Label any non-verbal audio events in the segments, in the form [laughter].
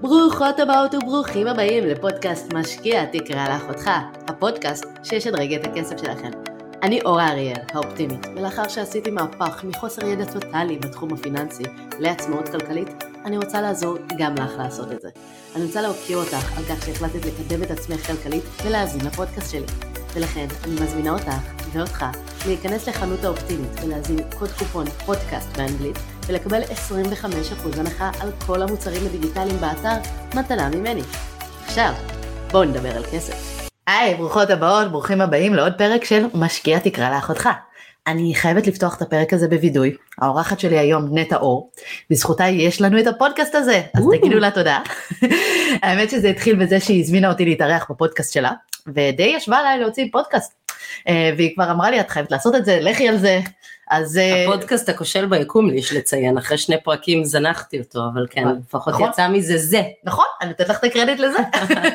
ברוכות הבאות וברוכים הבאים לפודקאסט משקיע תקרא לאחותך, הפודקאסט שישדרג את הכסף שלכם. אני אורה אריאל, האופטימית, ולאחר שעשיתי מהפך מחוסר ידע טוטאלי בתחום הפיננסי לעצמאות כלכלית, אני רוצה לעזור גם לך לעשות את זה. אני רוצה להוקיר אותך על כך שהחלטת לקדם את עצמך כלכלית ולהאזין לפודקאסט שלי. ולכן אני מזמינה אותך ואותך להיכנס לחנות האופטימית ולהזין קוד קופון פודקאסט באנגלית ולקבל 25% הנחה על כל המוצרים הדיגיטליים באתר מתנה ממני. עכשיו, בואו נדבר על כסף. היי, ברוכות הבאות, ברוכים הבאים לעוד פרק של משקיע תקרא לאחותך. אני חייבת לפתוח את הפרק הזה בווידוי. האורחת שלי היום נטע אור, בזכותה יש לנו את הפודקאסט הזה, אז תגידו לה תודה. [laughs] האמת שזה התחיל בזה שהיא הזמינה אותי להתארח בפודקאסט שלה, ודי ישבה עליי להוציא פודקאסט. אה, והיא כבר אמרה לי את חייבת לעשות את זה, לכי על זה. אז אה, הפודקאסט הכושל ביקום לי יש לציין, אחרי שני פרקים זנחתי אותו, אבל כן, לפחות נכון. יצא מזה זה. נכון, אני נותנת לך את הקרדיט לזה.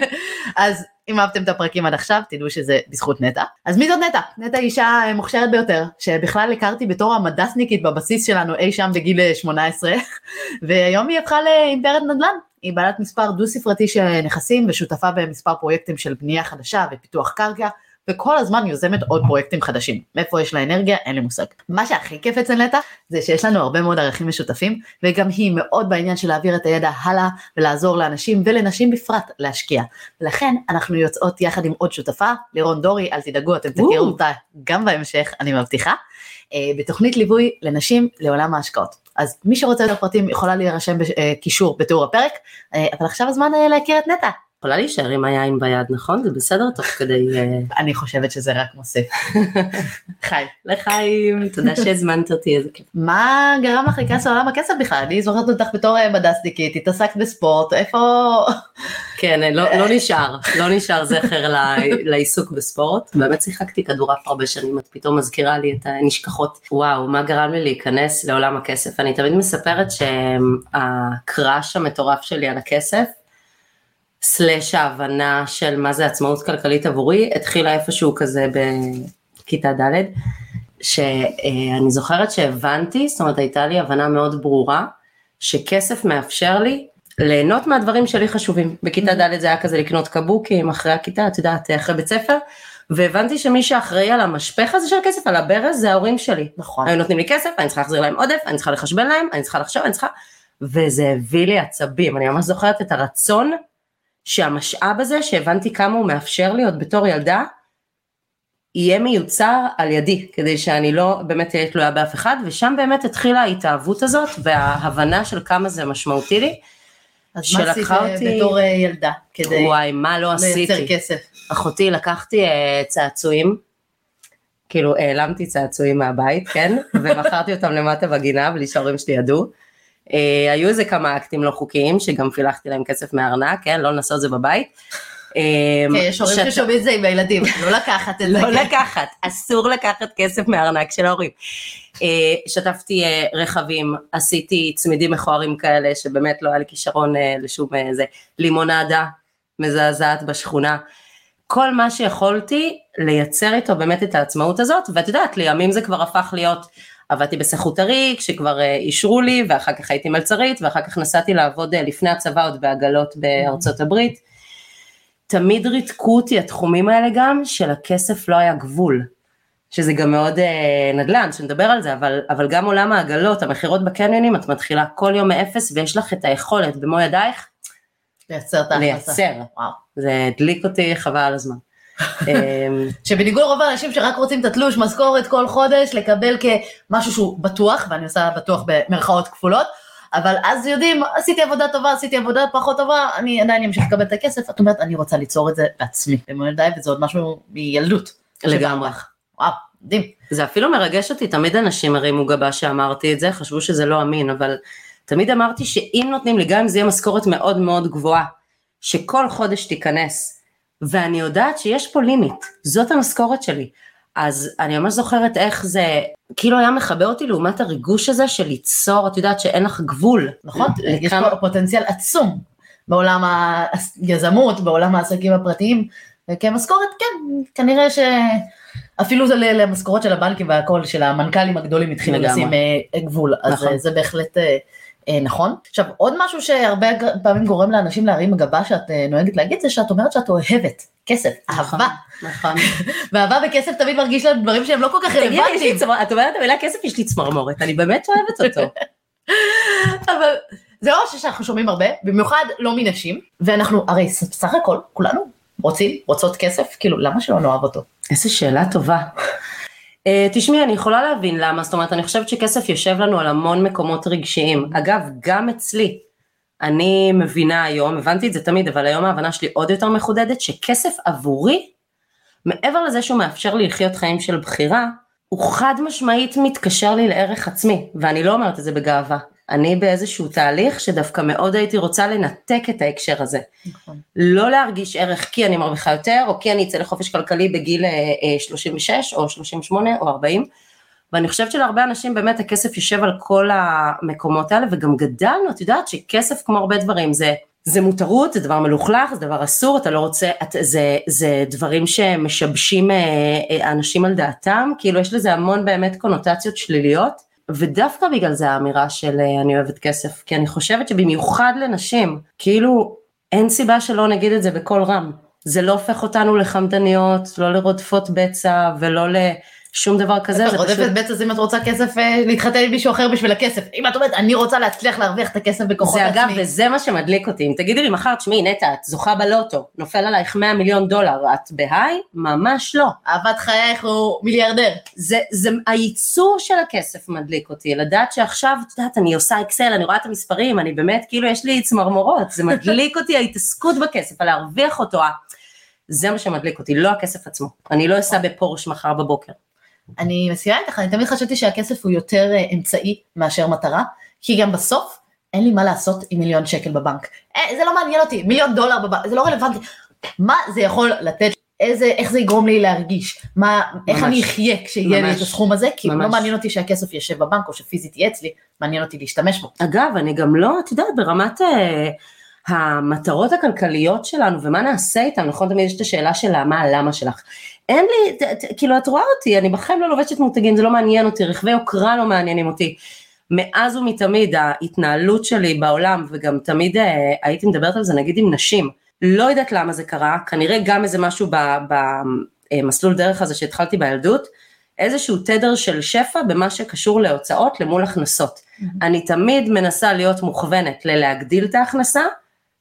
[laughs] אז אם אהבתם את הפרקים עד עכשיו, תדעו שזה בזכות נטע. אז מי זאת נטע? נטע אישה אה, מוכשרת ביותר, שבכלל הכרתי בתור המדסניקית בבסיס שלנו אי שם בגיל אה, 18, [laughs] והיום היא הפכה לאימפרית נדל"ן. היא בעלת מספר דו ספרתי של נכסים ושותפה במספר פרויקטים של בנייה חדשה ופיתוח קרקע, וכל הזמן יוזמת עוד פרויקטים חדשים. מאיפה יש לה אנרגיה? אין לי מושג. מה שהכי כיף אצל נטע זה שיש לנו הרבה מאוד ערכים משותפים, וגם היא מאוד בעניין של להעביר את הידע הלאה ולעזור לאנשים ולנשים בפרט להשקיע. ולכן אנחנו יוצאות יחד עם עוד שותפה, לירון דורי, אל תדאגו, אתם תכירו אותה גם בהמשך, אני מבטיחה, אה, בתוכנית ליווי לנשים לעולם ההשקעות. אז מי שרוצה יותר פרטים יכולה להירשם בקישור בתיאור הפרק, אה, אבל עכשיו הזמן אה, להכיר את נטע. יכולה להישאר עם היין ביד, נכון? זה בסדר תוך כדי... אה, [laughs] אני חושבת שזה רק מוסיף. [laughs] חי. לחיים, תודה שהזמנת אותי, איזה כיף. מה גרם לך להיכנס לעולם הכסף בכלל? אני זוכרת אותך בתור אה, מדסניקית, התעסקת בספורט, איפה... [laughs] כן, לא, לא נשאר, לא נשאר זכר לעיסוק בספורט. באמת שיחקתי כדורעף הרבה שנים, את פתאום מזכירה לי את הנשכחות. וואו, מה גרם לי להיכנס לעולם הכסף? אני תמיד מספרת שהקראש המטורף שלי על הכסף, סלאש ההבנה של מה זה עצמאות כלכלית עבורי, התחילה איפשהו כזה בכיתה ד', שאני זוכרת שהבנתי, זאת אומרת הייתה לי הבנה מאוד ברורה, שכסף מאפשר לי ליהנות מהדברים שלי חשובים. בכיתה ד' זה היה כזה לקנות קבוקים אחרי הכיתה, את יודעת, אחרי בית ספר, והבנתי שמי שאחראי על המשפך הזה של הכסף, על הברז, זה ההורים שלי. נכון. היו נותנים לי כסף, אני צריכה להחזיר להם עודף, אני צריכה לחשבן להם, אני צריכה לחשוב, אני צריכה... וזה הביא לי עצבים, אני ממש זוכרת את הרצון שהמשאב הזה, שהבנתי כמה הוא מאפשר לי עוד בתור ילדה, יהיה מיוצר על ידי, כדי שאני לא באמת אהיה תלויה באף אחד, ושם באמת התחילה ההתאהבות הזאת, וההבנה של כמה זה משמעותי לי. אז מה עשית שלקחה אה, אותי- בתור אה, ילדה כדי וואי, מה לא לייצר עשיתי. כסף? אחותי, לקחתי אה, צעצועים, כאילו העלמתי צעצועים מהבית, כן? [laughs] ומכרתי אותם למטה בגינה בלי שההורים שלי ידעו. אה, היו איזה כמה אקטים לא חוקיים, שגם פילחתי להם כסף מהארנק, כן? לא לנסות את זה בבית. אה, כן, יש הורים ששומעים את זה עם הילדים, לא לקחת את זה. לא כן. לקחת, אסור לקחת כסף מהארנק של ההורים. אה, שטפתי אה, רכבים, עשיתי צמידים מכוערים כאלה, שבאמת לא היה לי כישרון לשום אה, זה, לימונדה מזעזעת בשכונה. כל מה שיכולתי לייצר איתו באמת את העצמאות הזאת, ואת יודעת, לימים זה כבר הפך להיות, עבדתי בסחוטרי, כשכבר אה, אישרו לי, ואחר כך הייתי מלצרית, ואחר כך נסעתי לעבוד אה, לפני הצבא עוד בעגלות בארצות הברית. תמיד ריתקו אותי התחומים האלה גם, של הכסף לא היה גבול. שזה גם מאוד אה, נדל"ן, שנדבר על זה, אבל, אבל גם עולם העגלות, המכירות בקניונים, את מתחילה כל יום מאפס, ויש לך את היכולת במו ידייך לייצר את ההכנסה. לייצר. וואו. זה הדליק אותי חבל על הזמן. אמ, שבניגוד לרוב האנשים שרק רוצים את התלוש משכורת כל חודש לקבל כמשהו שהוא בטוח, ואני עושה בטוח במרכאות כפולות, אבל אז יודעים, עשיתי עבודה טובה, עשיתי עבודה פחות טובה, אני עדיין אמשיך לקבל את הכסף, את אומרת, אני רוצה ליצור את זה בעצמי, במו ידיי, וזה עוד משהו מילדות. לגמרי. וואו, מדהים. זה אפילו מרגש אותי, תמיד אנשים הרימו גבה שאמרתי את זה, חשבו שזה לא אמין, אבל תמיד אמרתי שאם נותנים לי, גם אם זה יהיה משכורת מאוד מאוד גבוהה, שכל חודש תיכנס, ואני יודעת שיש פה לימיט, זאת המשכורת שלי. אז אני ממש זוכרת איך זה, כאילו היה מחבר אותי לעומת הריגוש הזה של ליצור, את יודעת שאין לך גבול. נכון? [laughs] יש פה פוטנציאל עצום בעולם היזמות, בעולם העסקים הפרטיים, וכמשכורת, כן, כנראה שאפילו זה ל- למשכורות של הבנקים והכל, של המנכ"לים הגדולים התחילו. לשים אה, גבול, אז נכון. אה, זה בהחלט אה, נכון. עכשיו עוד משהו שהרבה פעמים גורם לאנשים להרים גבה שאת אה, נוהגת להגיד זה שאת אומרת שאת אוהבת כסף, נכון, אהבה, נכון. [laughs] ואהבה וכסף תמיד מרגיש לנו דברים שהם לא כל כך תגידי, רלוונטיים, צמר- את אומרת המילה כסף, יש לי צמרמורת, אני באמת אוהבת אותו. [laughs] אבל זה לא משהו שאנחנו שומעים הרבה, במיוחד לא מנשים, ואנחנו הרי ס- בסך הכל כולנו רוצים, רוצות כסף, כאילו למה שלא נאהב אותו? איזה שאלה טובה. Uh, תשמעי, אני יכולה להבין למה, זאת אומרת, אני חושבת שכסף יושב לנו על המון מקומות רגשיים. אגב, גם אצלי, אני מבינה היום, הבנתי את זה תמיד, אבל היום ההבנה שלי עוד יותר מחודדת, שכסף עבורי, מעבר לזה שהוא מאפשר לי לחיות חיים של בחירה, הוא חד משמעית מתקשר לי לערך עצמי, ואני לא אומרת את זה בגאווה. אני באיזשהו תהליך שדווקא מאוד הייתי רוצה לנתק את ההקשר הזה. נכון. לא להרגיש ערך כי אני מרוויחה יותר, או כי אני אצא לחופש כלכלי בגיל אה, אה, 36 או 38 או 40. ואני חושבת שלהרבה אנשים באמת הכסף יושב על כל המקומות האלה, וגם גדלנו, את יודעת שכסף כמו הרבה דברים זה, זה מותרות, זה דבר מלוכלך, זה דבר אסור, אתה לא רוצה, את, זה, זה דברים שמשבשים אה, אה, אנשים על דעתם, כאילו יש לזה המון באמת קונוטציות שליליות. ודווקא בגלל זה האמירה של אה, אני אוהבת כסף, כי אני חושבת שבמיוחד לנשים, כאילו אין סיבה שלא נגיד את זה בקול רם. זה לא הופך אותנו לחמדניות, לא לרודפות בצע ולא לשום דבר כזה, זה רודפת פשוט... אז אם את רוצה כסף אה, להתחתן עם מישהו אחר בשביל הכסף, אם את אומרת אני רוצה להצליח להרוויח את הכסף בכוחות זה עצמי, אגב, וזה מה שמדליק אותי, אם תגידי לי מחר, תשמעי נטע, את זוכה בלוטו, נופל עלייך 100 מיליון דולר, את בהיי? ממש לא. אהבת חייך הוא מיליארדר. זה, זה הייצור של הכסף מדליק אותי, לדעת שעכשיו, את יודעת, אני עושה אקסל, אני רואה את המספרים, אני באמת, כאילו יש לי צמרמורות, זה מדליק [laughs] אותי ההתעסקות בכסף, הלהרוויח אותו, זה מה שמדליק אותי, לא הכסף עצמו. אני לא אסע בפורש מחר בבוקר. אני מסכימה איתך, אני תמיד חשבתי שהכסף הוא יותר אה, אמצעי מאשר מטרה, כי גם בסוף אין לי מה לעשות עם מיליון שקל בבנק. אה, זה לא מעניין אותי, מיליון דולר בבנק, זה לא רלוונטי. מה זה יכול לתת, איזה, איך זה יגרום לי להרגיש, מה, איך ממש. אני אחיה כשיהיה לי ממש. את הסכום הזה, כי ממש. לא מעניין אותי שהכסף יושב בבנק או שפיזית יהיה אצלי, מעניין אותי להשתמש בו. אגב, אני גם לא, את יודעת, ברמת אה, המטרות הכלכליות שלנו ומה נעשה איתן, נכון? תמיד יש את השאלה של מה הלמה שלך. אין לי, ת, ת, כאילו את רואה אותי, אני בחיים לא לובשת מותגים, זה לא מעניין אותי, רכבי יוקרה לא מעניינים אותי. מאז ומתמיד ההתנהלות שלי בעולם, וגם תמיד אה, הייתי מדברת על זה נגיד עם נשים, לא יודעת למה זה קרה, כנראה גם איזה משהו במסלול דרך הזה שהתחלתי בילדות, איזשהו תדר של שפע במה שקשור להוצאות למול הכנסות. אני תמיד מנסה להיות מוכוונת ללהגדיל את ההכנסה,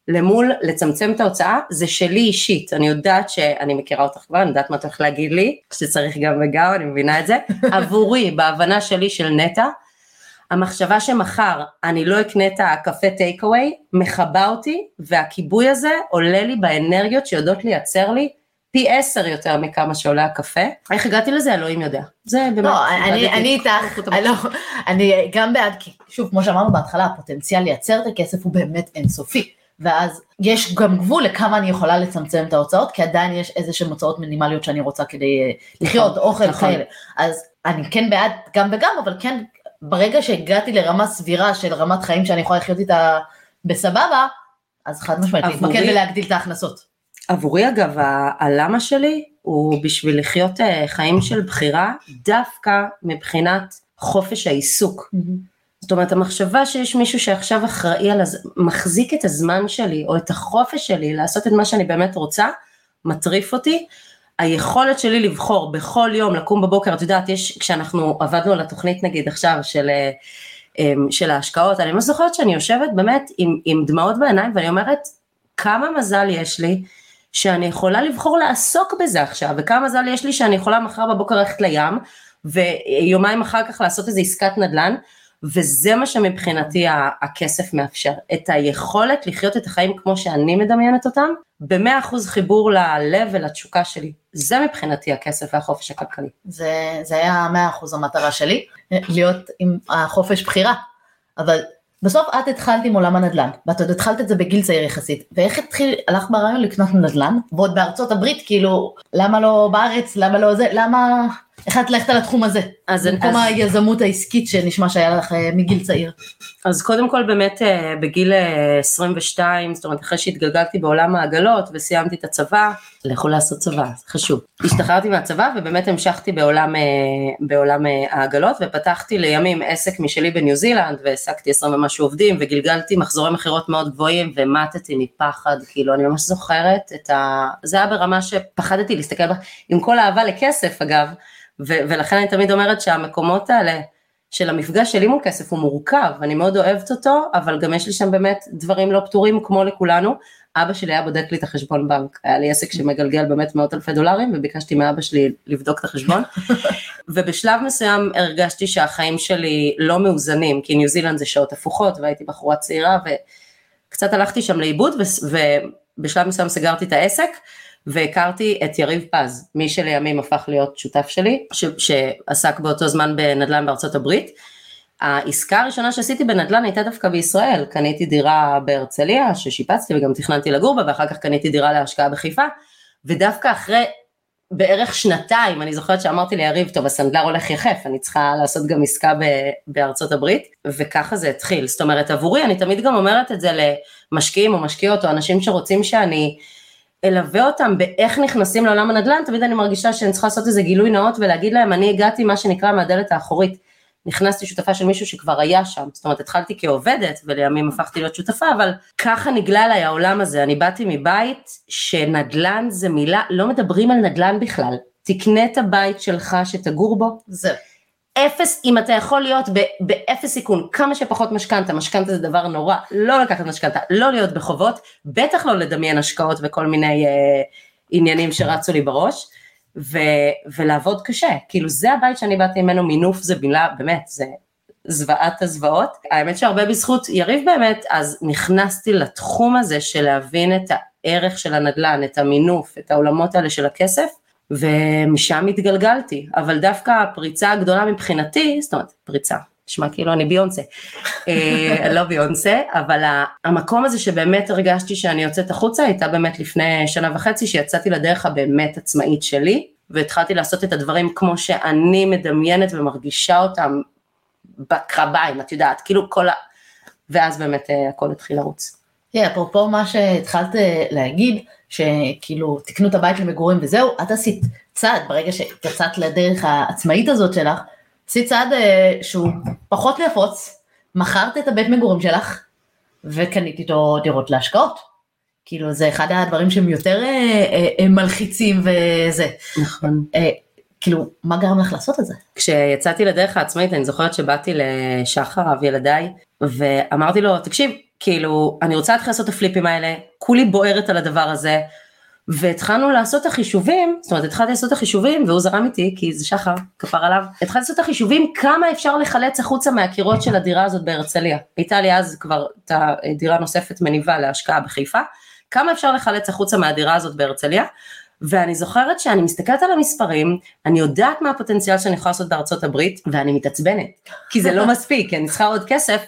למול לצמצם את ההוצאה, זה שלי אישית, אני יודעת שאני מכירה אותך כבר, אני יודעת מה את הולכת להגיד לי, שצריך גם וגם, אני מבינה את זה, [laughs] עבורי, בהבנה שלי של נטע, המחשבה שמחר אני לא אקנה את הקפה טייק אווי, מכבה אותי, והכיבוי הזה עולה לי באנרגיות שיודעות לייצר לי פי עשר יותר מכמה שעולה הקפה. איך הגעתי לזה? אלוהים יודע. זה באמת... לא, אני, [laughs] איתך, לא, אני גם בעד, כי שוב, כמו שאמרנו בהתחלה, הפוטנציאל לייצר את הכסף הוא באמת אינסופי. ואז יש גם גבול לכמה אני יכולה לצמצם את ההוצאות, כי עדיין יש איזה שהן הוצאות מינימליות שאני רוצה כדי אה, לחיות, אוכל, נכון. כאלה. אז אני כן בעד גם וגם, אבל כן, ברגע שהגעתי לרמה סבירה של רמת חיים שאני יכולה לחיות איתה בסבבה, אז חד משמעית, להתמקד ולהגדיל את ההכנסות. עבורי אגב, הלמה שלי הוא בשביל לחיות אה, חיים של בחירה, דווקא מבחינת חופש העיסוק. זאת אומרת, המחשבה שיש מישהו שעכשיו אחראי על, הז... מחזיק את הזמן שלי, או את החופש שלי לעשות את מה שאני באמת רוצה, מטריף אותי. היכולת שלי לבחור בכל יום לקום בבוקר, את יודעת, יש, כשאנחנו עבדנו על התוכנית נגיד עכשיו של, אמ, של ההשקעות, אני ממש זוכרת שאני יושבת באמת עם, עם דמעות בעיניים ואני אומרת, כמה מזל יש לי שאני יכולה לבחור לעסוק בזה עכשיו, וכמה מזל יש לי שאני יכולה מחר בבוקר ללכת לים, ויומיים אחר כך לעשות איזו עסקת נדל"ן, וזה מה שמבחינתי הכסף מאפשר, את היכולת לחיות את החיים כמו שאני מדמיינת אותם, במאה אחוז חיבור ללב ולתשוקה שלי. זה מבחינתי הכסף והחופש הכלכלי. זה, זה היה מאה אחוז המטרה שלי, להיות עם החופש בחירה. אבל בסוף את התחלת עם עולם הנדל"ן, ואת עוד התחלת את זה בגיל צעיר יחסית, ואיך התחיל, הלך ברעיון לקנות נדל"ן, ועוד בארצות הברית, כאילו, למה לא בארץ, למה לא זה, למה, החלטת ללכת על התחום הזה, אז, במקום אז, היזמות העסקית שנשמע שהיה לך אה, מגיל צעיר. אז קודם כל באמת אה, בגיל אה, 22, זאת אומרת אחרי שהתגלגלתי בעולם העגלות וסיימתי את הצבא, לכו לעשות צבא, זה חשוב. השתחררתי מהצבא ובאמת המשכתי בעולם, אה, בעולם אה, העגלות ופתחתי לימים עסק משלי בניו זילנד והעסקתי 20 ומשהו עובדים וגלגלתי מחזורי מכירות מאוד גבוהים ומטתי מפחד, כאילו אני ממש זוכרת את ה... זה היה ברמה שפחדתי להסתכל עם כל האהבה לכסף אגב, ו- ולכן אני תמיד אומרת שהמקומות האלה של המפגש שלי מול כסף הוא מורכב, אני מאוד אוהבת אותו, אבל גם יש לי שם באמת דברים לא פתורים כמו לכולנו. אבא שלי היה בודק לי את החשבון בנק, היה לי עסק שמגלגל באמת מאות אלפי דולרים וביקשתי מאבא שלי לבדוק את החשבון. [laughs] ובשלב מסוים הרגשתי שהחיים שלי לא מאוזנים, כי ניו זילנד זה שעות הפוכות והייתי בחורה צעירה וקצת הלכתי שם לאיבוד ו- ובשלב מסוים סגרתי את העסק. והכרתי את יריב פז, מי שלימים הפך להיות שותף שלי, ש- שעסק באותו זמן בנדל"ן בארצות הברית. העסקה הראשונה שעשיתי בנדל"ן הייתה דווקא בישראל, קניתי דירה בהרצליה ששיפצתי וגם תכננתי לגור בה ואחר כך קניתי דירה להשקעה בחיפה, ודווקא אחרי בערך שנתיים אני זוכרת שאמרתי ליריב טוב הסנדלר הולך יחף אני צריכה לעשות גם עסקה ב- בארצות הברית. וככה זה התחיל. זאת אומרת עבורי אני תמיד גם אומרת את זה למשקיעים או משקיעות או אנשים שרוצים שאני אלווה אותם באיך נכנסים לעולם הנדל"ן, תמיד אני מרגישה שאני צריכה לעשות איזה גילוי נאות ולהגיד להם, אני הגעתי מה שנקרא מהדלת האחורית. נכנסתי שותפה של מישהו שכבר היה שם, זאת אומרת התחלתי כעובדת ולימים הפכתי להיות שותפה, אבל ככה נגלה אליי העולם הזה, אני באתי מבית שנדל"ן זה מילה, לא מדברים על נדל"ן בכלל, תקנה את הבית שלך שתגור בו, זהו. אפס, אם אתה יכול להיות באפס סיכון, כמה שפחות משכנתה, משכנתה זה דבר נורא, לא לקחת משכנתה, לא להיות בחובות, בטח לא לדמיין השקעות וכל מיני אה, עניינים שרצו לי בראש, ו, ולעבוד קשה, כאילו זה הבית שאני באתי ממנו, מינוף זה מילה, באמת, זה זוועת הזוועות. האמת שהרבה בזכות יריב באמת, אז נכנסתי לתחום הזה של להבין את הערך של הנדל"ן, את המינוף, את העולמות האלה של הכסף, ומשם התגלגלתי, אבל דווקא הפריצה הגדולה מבחינתי, זאת אומרת, פריצה, נשמע כאילו אני ביונסה, אה, לא ביונסה, אבל המקום הזה שבאמת הרגשתי שאני יוצאת החוצה, הייתה באמת לפני שנה וחצי, שיצאתי לדרך הבאמת עצמאית שלי, והתחלתי לעשות את הדברים כמו שאני מדמיינת ומרגישה אותם בקרביים, את יודעת, כאילו כל ה... ואז באמת אה, הכל התחיל לרוץ. תראה, אפרופו מה שהתחלת אה, להגיד, שכאילו תקנו את הבית למגורים וזהו, את עשית צעד, ברגע שיצאת לדרך העצמאית הזאת שלך, עשית צעד אה, שהוא פחות נפוץ, מכרת את הבית מגורים שלך, וקנית איתו דירות להשקעות. כאילו זה אחד הדברים שהם יותר אה, אה, אה, מלחיצים וזה. נכון. אה, כאילו, מה גרם לך לעשות את זה? כשיצאתי לדרך העצמאית אני זוכרת שבאתי לשחר אב ילדיי ואמרתי לו תקשיב כאילו אני רוצה להתחיל לעשות את הפליפים האלה כולי בוערת על הדבר הזה והתחלנו לעשות את החישובים זאת אומרת התחלתי לעשות את החישובים והוא זרם איתי כי זה שחר כפר עליו התחלתי לעשות את החישובים כמה אפשר לחלץ החוצה מהקירות של הדירה הזאת בהרצליה. הייתה לי אז כבר את הדירה נוספת מניבה להשקעה בחיפה כמה אפשר לחלץ החוצה מהדירה הזאת בהרצליה? ואני זוכרת שאני מסתכלת על המספרים, אני יודעת מה הפוטנציאל שאני יכולה לעשות בארצות הברית, ואני מתעצבנת, כי זה לא [laughs] מספיק, כי אני צריכה עוד כסף,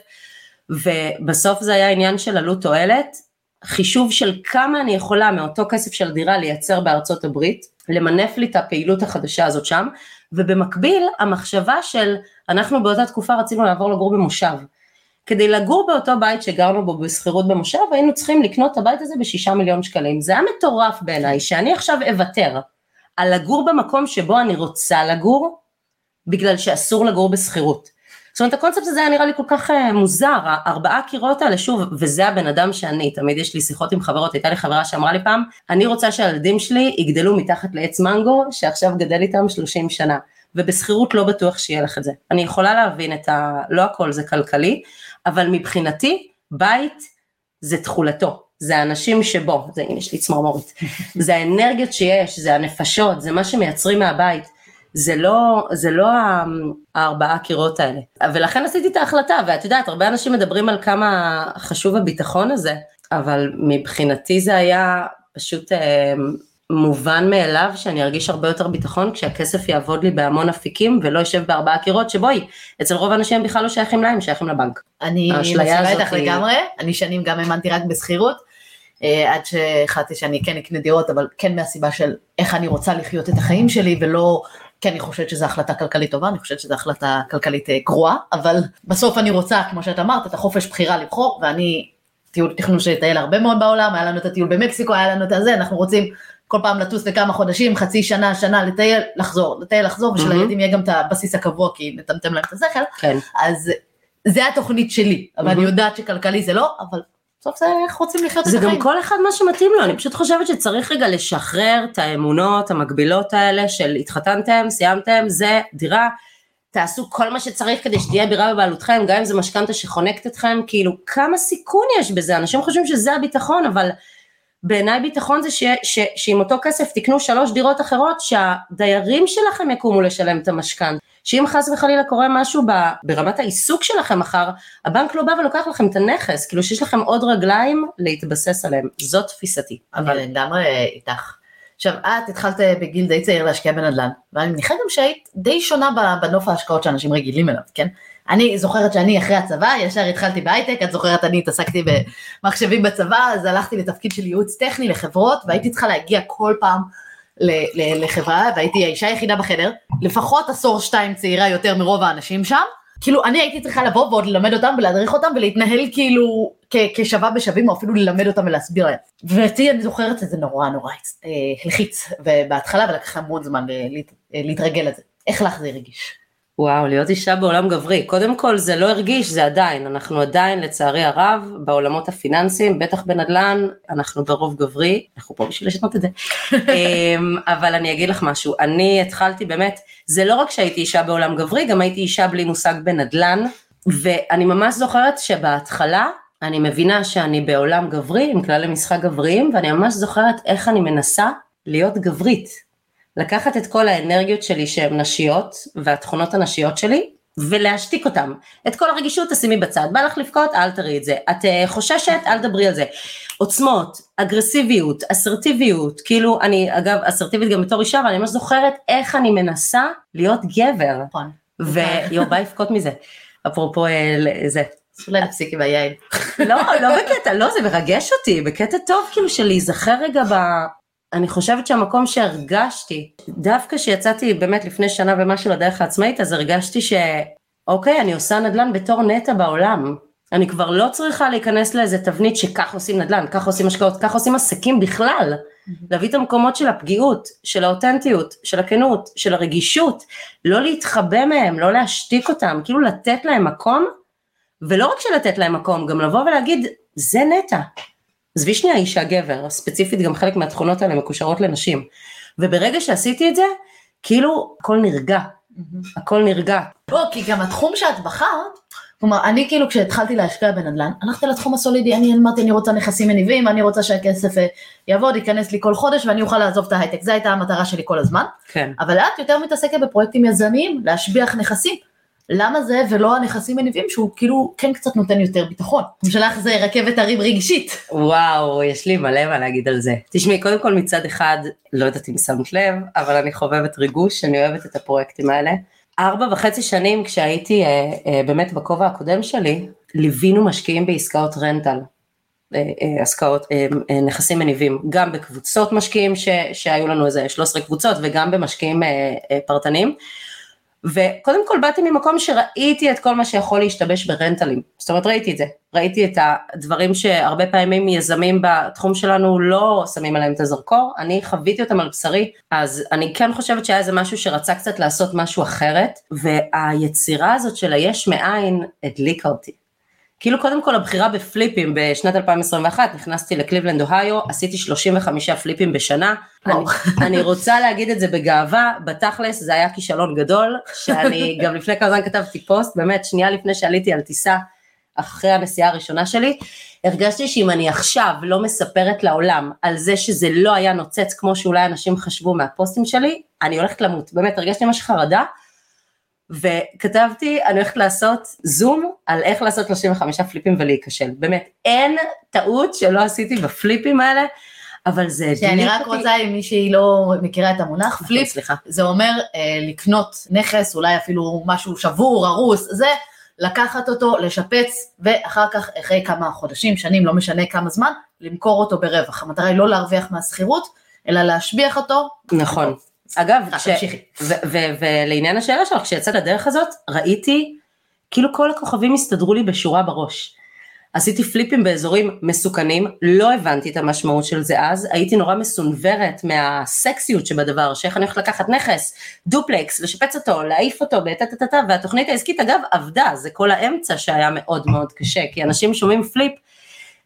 ובסוף זה היה עניין של עלות תועלת, חישוב של כמה אני יכולה מאותו כסף של דירה לייצר בארצות הברית, למנף לי את הפעילות החדשה הזאת שם, ובמקביל המחשבה של אנחנו באותה תקופה רצינו לעבור לגור במושב. כדי לגור באותו בית שגרנו בו בשכירות במושב, היינו צריכים לקנות את הבית הזה בשישה מיליון שקלים. זה היה מטורף בעיניי, שאני עכשיו אוותר על לגור במקום שבו אני רוצה לגור, בגלל שאסור לגור בשכירות. זאת אומרת, הקונספט הזה היה נראה לי כל כך uh, מוזר, הארבעה קירות האלה, שוב, וזה הבן אדם שאני, תמיד יש לי שיחות עם חברות, הייתה לי חברה שאמרה לי פעם, אני רוצה שהילדים שלי יגדלו מתחת לעץ מנגו, שעכשיו גדל איתם 30 שנה. ובשכירות לא בטוח שיהיה לך את זה. אני יכולה להבין את ה... לא הכל זה כלכלי, אבל מבחינתי בית זה תכולתו, זה האנשים שבו, זה הנה יש לי צמרמורת, [laughs] זה האנרגיות שיש, זה הנפשות, זה מה שמייצרים מהבית, זה לא, זה לא הארבעה קירות האלה. ולכן עשיתי את ההחלטה, ואת יודעת, הרבה אנשים מדברים על כמה חשוב הביטחון הזה, אבל מבחינתי זה היה פשוט אה, מובן מאליו שאני ארגיש הרבה יותר ביטחון כשהכסף יעבוד לי בהמון אפיקים ולא יושב בארבעה קירות שבואי, אצל רוב האנשים הם בכלל לא שייכים להם, שייכים לבנק. אני מסכימה איתך היא- לגמרי, אני שנים גם האמנתי רק בשכירות, אה, עד שהחלטתי שאני כן אקנה דירות, אבל כן מהסיבה של איך אני רוצה לחיות את החיים שלי ולא כי אני חושבת שזו החלטה כלכלית טובה, אני חושבת שזו החלטה כלכלית אה, גרועה, אבל בסוף אני רוצה, כמו שאת אמרת, את החופש בחירה לבחור, ואני, טיול תכנון לטייל הרבה מאוד בעולם, היה לנו את הטיול במקסיקו, היה לנו את הזה, אנחנו רוצים כל פעם לטוס לכמה חודשים, חצי שנה, שנה, לטייל, לחזור, לטייל, לחזור, ושלילדים יהיה גם את הבסיס הקבוע, כי נטמטם להם את השכל, כן. אז זה התוכנית שלי, אבל אני יודעת שכלכלי זה לא, אבל בסוף זה איך רוצים לחיות את זה החיים. גם כל אחד מה שמתאים לו, אני פשוט חושבת שצריך רגע לשחרר את האמונות המקבילות האלה של התחתנתם, סיימתם, זה דירה, תעשו כל מה שצריך כדי שתהיה בירה בבעלותכם, גם אם זה משכנתה שחונקת אתכם, כאילו כמה סיכון יש בזה, אנשים חושבים שזה הביטחון, אבל בעיניי ביטחון זה ש, ש, שעם אותו כסף תקנו שלוש דירות אחרות, שהדיירים שלכם יקומו לשלם את המשכנתה. שאם חס וחלילה קורה משהו ברמת העיסוק שלכם מחר, הבנק לא בא ולוקח לכם את הנכס, כאילו שיש לכם עוד רגליים להתבסס עליהם, זאת תפיסתי. אבל לגמרי איתך. עכשיו, את התחלת בגיל די צעיר להשקיע בנדל"ן, ואני מניחה גם שהיית די שונה בנוף ההשקעות שאנשים רגילים אליו, כן? אני זוכרת שאני אחרי הצבא, ישר התחלתי בהייטק, את זוכרת אני התעסקתי במחשבים בצבא, אז הלכתי לתפקיד של ייעוץ טכני לחברות, והייתי צריכה להגיע כל פעם לחברה, והייתי האישה היחידה בחדר, לפחות עשור שתיים צעירה יותר מרוב האנשים שם, כאילו אני הייתי צריכה לבוא ועוד ללמד אותם ולהדריך אותם ולהתנהל כאילו כשווה בשווים או אפילו ללמד אותם ולהסביר להם. ואותי אני זוכרת שזה נורא נורא אה, הלחיץ בהתחלה ולקח המון זמן להת- אה, להתרגל לזה. איך לך זה הרגיש? וואו, להיות אישה בעולם גברי, קודם כל זה לא הרגיש, זה עדיין, אנחנו עדיין לצערי הרב בעולמות הפיננסיים, בטח בנדל"ן, אנחנו ברוב גברי, אנחנו פה בשביל לשנות את זה. [laughs] אמ, אבל אני אגיד לך משהו, אני התחלתי באמת, זה לא רק שהייתי אישה בעולם גברי, גם הייתי אישה בלי מושג בנדל"ן, ואני ממש זוכרת שבהתחלה, אני מבינה שאני בעולם גברי, עם כללי משחק גבריים, ואני ממש זוכרת איך אני מנסה להיות גברית. לקחת את כל האנרגיות שלי שהן נשיות, והתכונות הנשיות שלי, ולהשתיק אותם. את כל הרגישות תשימי בצד, בא לך לבכות, אל תראי את זה. את uh, חוששת, אל תדברי על זה. עוצמות, אגרסיביות, אסרטיביות, כאילו, אני אגב אסרטיבית גם בתור אישה, אבל אני ממש זוכרת איך אני מנסה להיות גבר. נכון. ויו, בא לבכות מזה. אפרופו אה, זה. אולי נפסיק עם היין. לא, לא בקטע, לא, זה מרגש אותי, בקטע טוב, כאילו, של להיזכר רגע ב... אני חושבת שהמקום שהרגשתי, דווקא שיצאתי באמת לפני שנה ומשהו לדרך העצמאית, אז הרגשתי שאוקיי, אני עושה נדל"ן בתור נטע בעולם. אני כבר לא צריכה להיכנס לאיזה תבנית שכך עושים נדל"ן, כך עושים השקעות, כך עושים עסקים בכלל. להביא את המקומות של הפגיעות, של האותנטיות, של הכנות, של הרגישות, לא להתחבא מהם, לא להשתיק אותם, כאילו לתת להם מקום, ולא רק שלתת להם מקום, גם לבוא ולהגיד, זה נטע. עזבי שנייה אישה גבר, ספציפית גם חלק מהתכונות האלה מקושרות לנשים. וברגע שעשיתי את זה, כאילו הכל נרגע, הכל נרגע. לא, כי גם התחום שאת בחרת, כלומר, אני כאילו כשהתחלתי להשקיע בנדל"ן, הלכתי לתחום הסולידי, אני אמרתי, אני רוצה נכסים מניבים, אני רוצה שהכסף אה, יעבוד, ייכנס לי כל חודש ואני אוכל לעזוב את ההייטק, זו הייתה המטרה שלי כל הזמן. כן. אבל את יותר מתעסקת בפרויקטים יזמיים, להשביח נכסים. למה זה ולא הנכסים מניבים שהוא כאילו כן קצת נותן יותר ביטחון. שלך זה רכבת הרים רגשית. וואו, יש לי מלא מה להגיד על זה. תשמעי, קודם כל מצד אחד, לא יודעת אם שמת לב, אבל אני חובבת ריגוש, אני אוהבת את הפרויקטים האלה. ארבע וחצי שנים כשהייתי אה, אה, באמת בכובע הקודם שלי, ליווינו משקיעים בעסקאות רנטל. אה, אה, השקעות, אה, נכסים מניבים, גם בקבוצות משקיעים ש, שהיו לנו איזה 13 קבוצות וגם במשקיעים פרטניים. וקודם כל באתי ממקום שראיתי את כל מה שיכול להשתבש ברנטלים, זאת אומרת ראיתי את זה, ראיתי את הדברים שהרבה פעמים יזמים בתחום שלנו לא שמים עליהם את הזרקור, אני חוויתי אותם על בשרי, אז אני כן חושבת שהיה איזה משהו שרצה קצת לעשות משהו אחרת, והיצירה הזאת של היש מאין הדליקה אותי. כאילו קודם כל הבחירה בפליפים בשנת 2021, נכנסתי לקליבלנד אוהיו, עשיתי 35 פליפים בשנה, אני, אני רוצה להגיד את זה בגאווה, בתכלס זה היה כישלון גדול, שאני [laughs] גם לפני כמה זמן כתבתי פוסט, באמת שנייה לפני שעליתי על טיסה, אחרי הנסיעה הראשונה שלי, הרגשתי שאם אני עכשיו לא מספרת לעולם על זה שזה לא היה נוצץ כמו שאולי אנשים חשבו מהפוסטים שלי, אני הולכת למות, באמת הרגשתי ממש חרדה, וכתבתי, אני הולכת לעשות זום על איך לעשות 35 פליפים ולהיכשל. באמת, אין טעות שלא עשיתי בפליפים האלה, אבל זה הדליק אותי. שאני רק רוצה, אם מישהי לא מכירה את המונח, פליפ, סליחה. זה אומר אה, לקנות נכס, אולי אפילו משהו שבור, הרוס, זה לקחת אותו, לשפץ, ואחר כך, אחרי כמה חודשים, שנים, לא משנה כמה זמן, למכור אותו ברווח. המטרה היא לא להרוויח מהשכירות, אלא להשביח אותו. נכון. אגב, כש-. ו- ו- ולעניין השאלה שלך, כשיצאת לדרך הזאת, ראיתי, כאילו כל הכוכבים הסתדרו לי בשורה בראש. עשיתי פליפים באזורים מסוכנים, לא הבנתי את המשמעות של זה אז, הייתי נורא מסונוורת מהסקסיות שבדבר, שאיך אני הולכת לקחת נכס, דופלקס, לשפץ אותו, להעיף אותו, בטטטטה, והתוכנית העסקית אגב עבדה, זה כל האמצע שהיה מאוד מאוד קשה, כי אנשים שומעים flip,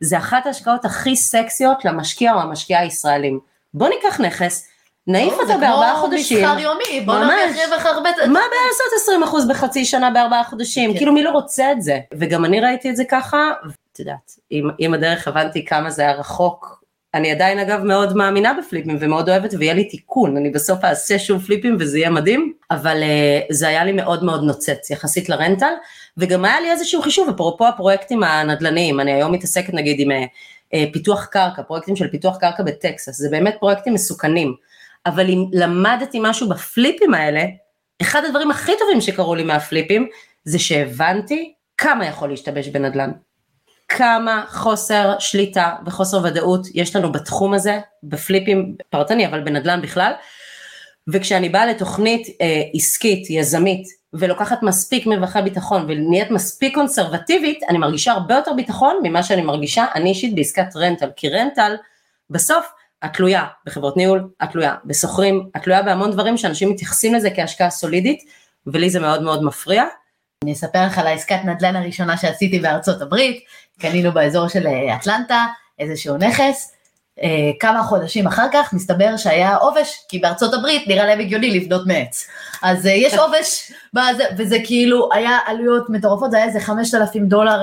זה אחת ההשקעות הכי סקסיות למשקיע או המשקיעה הישראלים. בוא ניקח נכס, נעיף זה אותו בארבעה כמו חודשים. מסחר יומי, בוא. נרוויח רווח הרבה. מה הבעיה לעשות 20% בחצי שנה בארבעה חודשים? כן. כאילו מי לא רוצה את זה? וגם אני ראיתי את זה ככה, ואת יודעת, עם, הדרך הבנתי כמה זה היה רחוק. אני עדיין אגב מאוד מאמינה בפליפים ומאוד אוהבת ויהיה לי תיקון, אני בסוף אעשה שוב פליפים וזה יהיה מדהים, אבל uh, זה היה לי מאוד מאוד נוצץ יחסית לרנטל, וגם היה לי איזשהו חישוב, אפרופו הפרויקטים הנדל"ניים, אני היום מתעסקת נגיד עם uh, פיתוח קרקע, פרויקטים של פיתוח קרקע בטקסס, זה באמת פרויקטים מסוכנים, אבל אם למדתי משהו בפליפים האלה, אחד הדברים הכי טובים שקרו לי מהפליפים, זה שהבנתי כמה יכול להשתבש בנדל"ן. כמה חוסר שליטה וחוסר ודאות יש לנו בתחום הזה, בפליפים פרטני, אבל בנדל"ן בכלל. וכשאני באה לתוכנית אה, עסקית, יזמית, ולוקחת מספיק מרווחי ביטחון ונהיית מספיק קונסרבטיבית, אני מרגישה הרבה יותר ביטחון ממה שאני מרגישה אני אישית בעסקת rental, כי rental בסוף את תלויה בחברות ניהול, את תלויה בסוחרים, את תלויה בהמון דברים שאנשים מתייחסים לזה כהשקעה סולידית, ולי זה מאוד מאוד מפריע. אני אספר לך על העסקת נדל"ן הראשונה שעשיתי בארצות הברית, קנינו באזור של אה, אטלנטה איזשהו נכס, אה, כמה חודשים אחר כך מסתבר שהיה עובש, כי בארצות הברית נראה להם הגיוני לבנות מעץ. אז אה, יש עובש, וזה כאילו היה עלויות מטורפות, זה היה איזה 5,000 דולר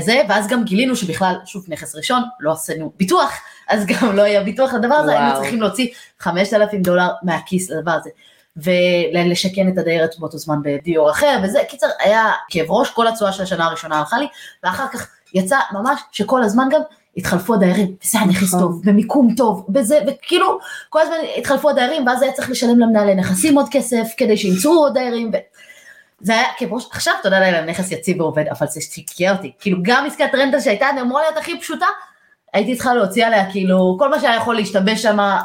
זה, ואז גם גילינו שבכלל, שוב נכס ראשון, לא עשינו ביטוח, אז גם לא היה ביטוח לדבר הזה, וואו. היינו צריכים להוציא 5,000 דולר מהכיס לדבר הזה. ולשכן את הדיירת באותו זמן בדיור אחר, וזה, קיצר, היה כאב ראש, כל התשואה של השנה הראשונה הלכה לי, ואחר כך יצא ממש שכל הזמן גם התחלפו הדיירים, וזה היה נכס נכון. טוב, במיקום טוב, בזה, וכאילו, כל הזמן התחלפו הדיירים, ואז היה צריך לשלם למנהלי נכסים עוד כסף, כדי שימצאו עוד דיירים, ו... זה היה כאב ראש, עכשיו תודה לאל, הנכס יציב ועובד, אבל זה שתיקה אותי, כאילו גם עסקת רנטל שהייתה אמורה להיות הכי פשוטה, הייתי צריכה להוציא עליה כאילו כל מה שהיה יכול להשתבש שם אה,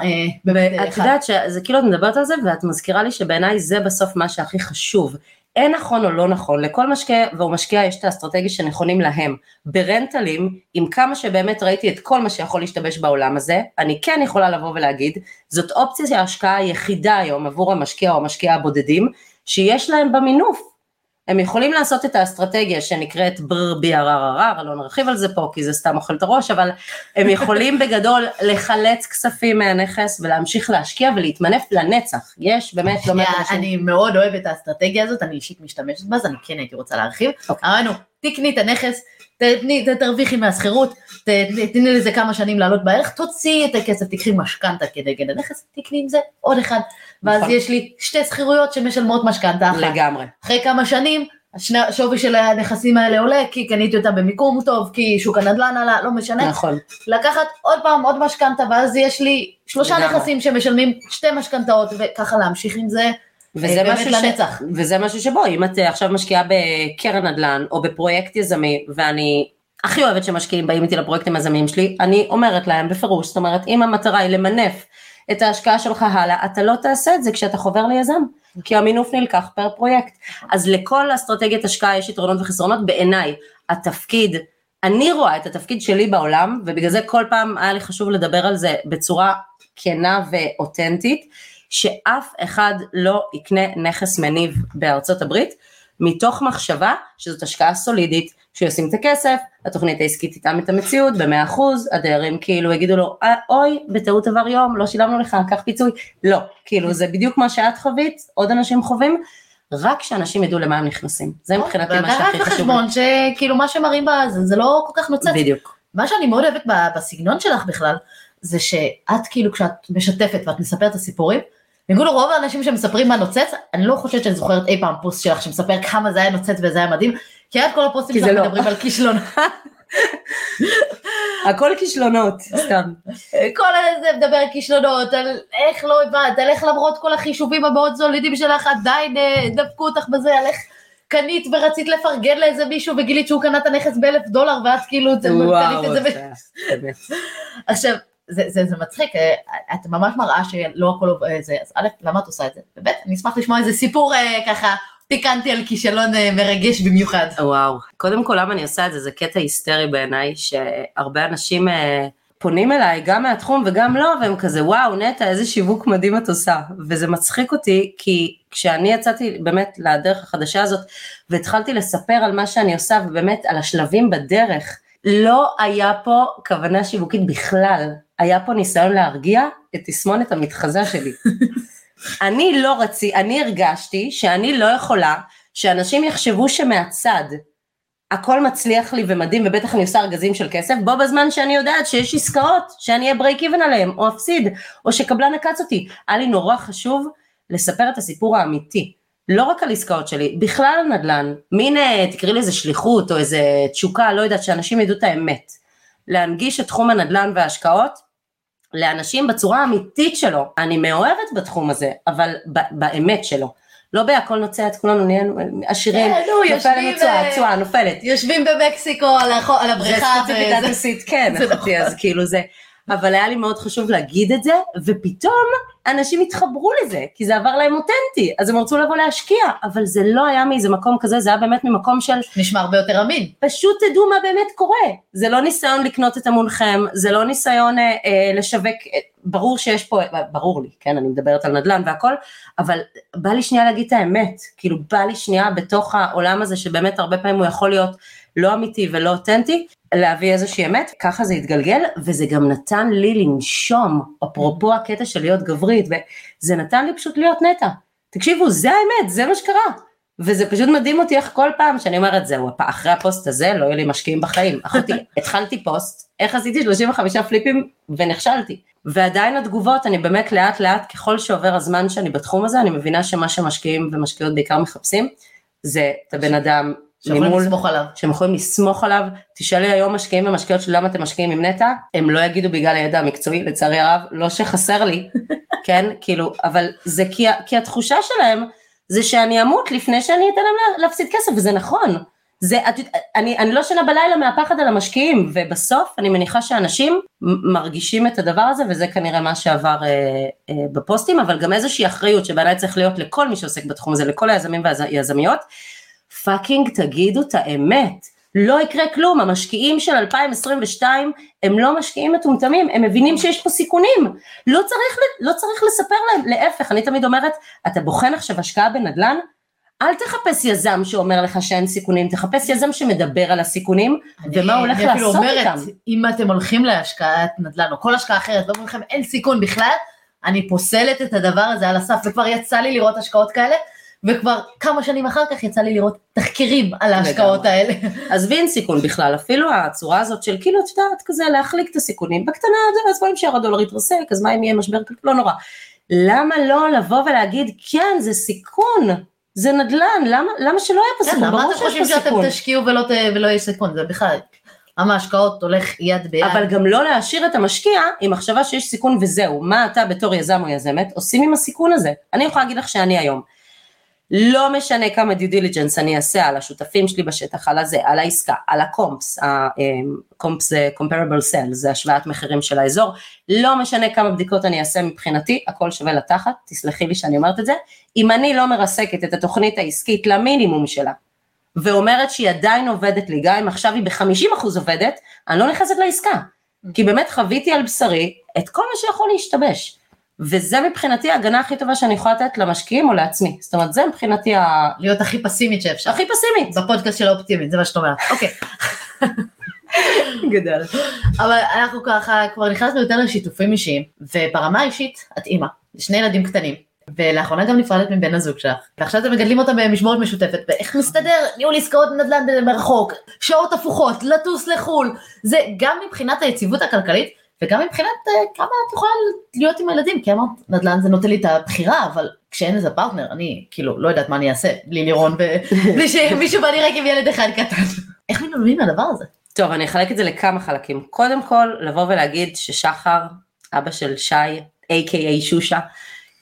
בבית את אחד. יודעת שזה כאילו את מדברת על זה ואת מזכירה לי שבעיניי זה בסוף מה שהכי חשוב. אין נכון או לא נכון, לכל משקיע והוא משקיע יש את האסטרטגיה שנכונים להם. ברנטלים, עם כמה שבאמת ראיתי את כל מה שיכול להשתבש בעולם הזה, אני כן יכולה לבוא ולהגיד, זאת אופציה של ההשקעה היחידה היום עבור המשקיע או המשקיע הבודדים, שיש להם במינוף. הם יכולים לעשות את האסטרטגיה שנקראת בר בי ערר ערר, לא נרחיב על זה פה כי זה סתם אוכל את הראש, אבל הם יכולים בגדול לחלץ כספים מהנכס ולהמשיך להשקיע ולהתמנף לנצח. יש באמת לא מעט אנשים. אני מאוד אוהבת את האסטרטגיה הזאת, אני אישית משתמשת בה, אז אני כן הייתי רוצה להרחיב. אוקיי. תקני את הנכס, תתני- ת- תרוויחי מהשכירות, תתני לזה כמה שנים לעלות בערך, תוציאי את הכסף, תקחי משכנתה כנגד הנכס, תקני עם זה עוד אחד. ואז נכון. יש לי שתי שכירויות שמשלמות משכנתה אחת. לגמרי. אחרי כמה שנים, השווי של הנכסים האלה עולה, כי קניתי אותם במיקום טוב, כי שוק הנדל"ן עלה, לא משנה. נכון. לקחת עוד פעם עוד משכנתה, ואז יש לי שלושה לגמרי. נכסים שמשלמים שתי משכנתאות, וככה להמשיך עם זה. וזה אה, באמת משהו, ש... לנצח. וזה משהו שבו, אם את אה, עכשיו משקיעה בקרן נדל"ן או בפרויקט יזמי, ואני הכי אוהבת שמשקיעים באים איתי לפרויקטים היזמיים שלי, אני אומרת להם בפירוש, זאת אומרת, אם המטרה היא למנף את ההשקעה שלך הלאה, אתה לא תעשה את זה כשאתה חובר ליזם, כי המינוף נלקח פר פרויקט. אז לכל אסטרטגיית השקעה יש יתרונות וחסרונות, בעיניי התפקיד, אני רואה את התפקיד שלי בעולם, ובגלל זה כל פעם היה לי חשוב לדבר על זה בצורה כנה ואותנטית, שאף אחד לא יקנה נכס מניב בארצות הברית, מתוך מחשבה שזאת השקעה סולידית, שהוא ישים את הכסף, התוכנית העסקית תטעם את המציאות ב-100%, הדיירים כאילו יגידו לו, "אה, אוי, בטעות עבר יום, לא שילמנו לך, קח פיצוי. לא, כאילו זה בדיוק מה שאת חווית, עוד אנשים חווים, רק שאנשים ידעו למה הם נכנסים. זה מבחינתי מה שהכי חשוב. בחשבון שכאילו מה שמראים בזה, זה לא כל כך נוצץ. בדיוק. מה שאני מאוד אוהבת בסגנון שלך בכלל, זה שאת כאילו כשאת משתפת ואת מספרת את הסיפורים, בניגוד לרוב האנשים שמספרים מה נוצץ, אני לא חושבת שאני זוכרת אי פעם פוסט שלך שמספר כמה זה היה נוצץ וזה היה מדהים, כי את כל הפוסטים שלך לא. מדברים על כישלון. [laughs] הכל כישלונות, סתם. כל זה מדבר על כישלונות, על איך לא הבנת, על איך למרות כל החישובים המאוד סולידיים שלך עדיין אה, דפקו אותך בזה, על איך קנית ורצית לפרגן לאיזה מישהו וגילית שהוא קנה את הנכס באלף דולר ואת כאילו קנית את זה. [laughs] עכשיו, זה, זה, זה מצחיק, אה, את ממש מראה שלא הכל עובד, זה, אז א', למה את עושה את זה? וב', אני אשמח לשמוע איזה סיפור אה, ככה פיקנטי על כישלון אה, מרגש במיוחד. וואו. קודם כל, למה אני עושה את זה? זה קטע היסטרי בעיניי, שהרבה אנשים אה, פונים אליי, גם מהתחום וגם לא, והם כזה, וואו, נטע, איזה שיווק מדהים את עושה. וזה מצחיק אותי, כי כשאני יצאתי באמת לדרך החדשה הזאת, והתחלתי לספר על מה שאני עושה, ובאמת על השלבים בדרך, לא היה פה כוונה שיווקית בכלל, היה פה ניסיון להרגיע את תסמונת המתחזה שלי. [laughs] אני לא רצי, אני הרגשתי שאני לא יכולה שאנשים יחשבו שמהצד הכל מצליח לי ומדהים ובטח אני עושה ארגזים של כסף, בו בזמן שאני יודעת שיש עסקאות שאני אהיה ברייק איבן עליהם או אפסיד או שקבלן עקץ אותי. היה לי נורא חשוב לספר את הסיפור האמיתי. לא רק על עסקאות שלי, בכלל על נדל"ן, מין אה, תקראי לזה שליחות או איזה תשוקה, לא יודעת, שאנשים ידעו את האמת. להנגיש את תחום הנדל"ן וההשקעות לאנשים בצורה האמיתית שלו. אני מאוהבת בתחום הזה, אבל באמת שלו. לא בהכל נוצרת, כולנו נהיינו עשירים, כן, נו, יושבים, תשואה, אה, נופלת. יושבים במקסיקו על, על זה הבריכה. ספציפית כן, אחותי, אז כאילו זה, אבל היה לי מאוד חשוב להגיד את זה, ופתאום אנשים התחברו לזה, כי זה עבר להם אותנטי, אז הם רצו לבוא להשקיע, אבל זה לא היה מאיזה מקום כזה, זה היה באמת ממקום של נשמע הרבה יותר אמין. פשוט תדעו מה באמת קורה. זה לא ניסיון לקנות את אמונכם, זה לא ניסיון אה, אה, לשווק, אה, ברור שיש פה, ברור לי, כן, אני מדברת על נדל"ן והכל, אבל בא לי שנייה להגיד את האמת, כאילו בא לי שנייה בתוך העולם הזה שבאמת הרבה פעמים הוא יכול להיות לא אמיתי ולא אותנטי, להביא איזושהי אמת, ככה זה התגלגל, וזה גם נתן לי לנשום, אפרופו הקטע של להיות גברית, וזה נתן לי פשוט להיות נטע. תקשיבו, זה האמת, זה מה שקרה. וזה פשוט מדהים אותי איך כל פעם שאני אומרת זהו, אחרי הפוסט הזה לא יהיו לי משקיעים בחיים. [laughs] אחותי, התחלתי פוסט, איך עשיתי 35 פליפים ונכשלתי. ועדיין התגובות, אני באמת לאט לאט, ככל שעובר הזמן שאני בתחום הזה, אני מבינה שמה שמשקיעים ומשקיעות בעיקר מחפשים, זה את הבן אדם לסמוך עליו. שהם יכולים לסמוך עליו. תשאלי היום משקיעים ומשקיעות של למה אתם משקיעים עם נטע, הם לא יגידו בגלל הידע המקצועי, לצערי הרב, לא שחסר לי, [laughs] כן, כאילו, אבל זה כי, כי התחושה שלהם זה שאני אמות לפני שאני אתן להם לה- להפסיד כסף, וזה נכון. זה, את, אני, אני לא שנה בלילה מהפחד על המשקיעים, ובסוף אני מניחה שאנשים מרגישים את הדבר הזה, וזה כנראה מה שעבר אה, אה, בפוסטים, אבל גם איזושהי אחריות שבעיניי צריך להיות לכל מי שעוסק בתחום הזה, לכל היזמים והיזמיות, פאקינג תגידו את האמת. לא יקרה כלום, המשקיעים של 2022 הם לא משקיעים מטומטמים, הם מבינים שיש פה סיכונים. לא צריך, לא צריך לספר להם, להפך, אני תמיד אומרת, אתה בוחן עכשיו השקעה בנדל"ן, אל תחפש יזם שאומר לך שאין סיכונים, תחפש יזם שמדבר על הסיכונים, ומה הוא הולך אני אפילו לעשות אומרת, איתם. אם אתם הולכים להשקעת נדל"ן או כל השקעה אחרת ואומרים לכם אין סיכון בכלל, אני פוסלת את הדבר הזה על הסף, וכבר יצא לי לראות השקעות כאלה, וכבר כמה שנים אחר כך יצא לי לראות תחקירים על ההשקעות. האלה. [laughs] עזבי אין סיכון בכלל, אפילו הצורה הזאת של כאילו, את יודעת, כזה להחליק את הסיכונים, בקטנה, אז בואי נשאר הדולר יתרסק, אז מה אם יהיה משבר, לא נורא. למה לא לבוא ולהגיד, כן, זה סיכון, זה נדל"ן, למה, למה שלא יהיה פה כן, סיכון? למה ברור אתם שיש חושבים פה שאתם סיכון. תשקיעו ולא ולא יהיה סיכון, זה בכלל, למה ההשקעות הולך יד ביד. אבל גם לא להשאיר את המשקיע עם מחשבה שיש סיכון וזהו, מה אתה בתור יזם או יזמת עושים עם הסיכון הזה? אני יכולה להגיד לך שאני היום, לא משנה כמה דיו דיליג'נס אני אעשה על השותפים שלי בשטח, על הזה, על העסקה, על הקומפס, הקומפס זה comparable sales, זה השוואת מחירים של האזור, לא משנה כמה בדיקות אני אעשה מבחינתי, הכל שווה לתחת, תסלחי לי שאני אומרת את זה, אם אני לא מרסקת את התוכנית העסקית למינימום שלה, ואומרת שהיא עדיין עובדת לי, גם אם עכשיו היא ב-50% עובדת, אני לא נכנסת לעסקה. כי באמת חוויתי על בשרי את כל מה שיכול להשתבש. וזה מבחינתי ההגנה הכי טובה שאני יכולה לתת למשקיעים או לעצמי. זאת אומרת, זה מבחינתי ה- להיות הכי פסימית שאפשר. הכי פסימית. בפודקאסט של האופטימית, זה מה שאת אומרת. אוקיי. [laughs] גדל. אבל אנחנו ככה כבר נכנסנו יותר לשיתופים אישיים, וברמה האישית את אימא, לשני ילדים קטנים, ולאחרונה גם נפרדת מבן הזוג שלך, ועכשיו אתם מגדלים אותם במשמורת משותפת, ואיך מסתדר ניהול עסקאות נדל"ן מרחוק, שעות הפוכות, לטוס לחו"ל, זה גם מבחינת היציבות הכלכלית, וגם מבחינת אה, כמה את יכולה להיות עם הילדים, כי אמרת, נדל"ן זה נותן לי את הבחירה, אבל כשאין איזה פרטנר, אני כאילו לא יודעת מה אני אעשה, בלי לירון, ובלי [laughs] שמישהו בא לי רק עם ילד אחד קטן. איך מתמודדים עם הדבר הזה? טוב, אני אחלק את זה לכמה חלקים. קודם כל, לבוא ולהגיד ששחר, אבא של שי, a.k.a שושה,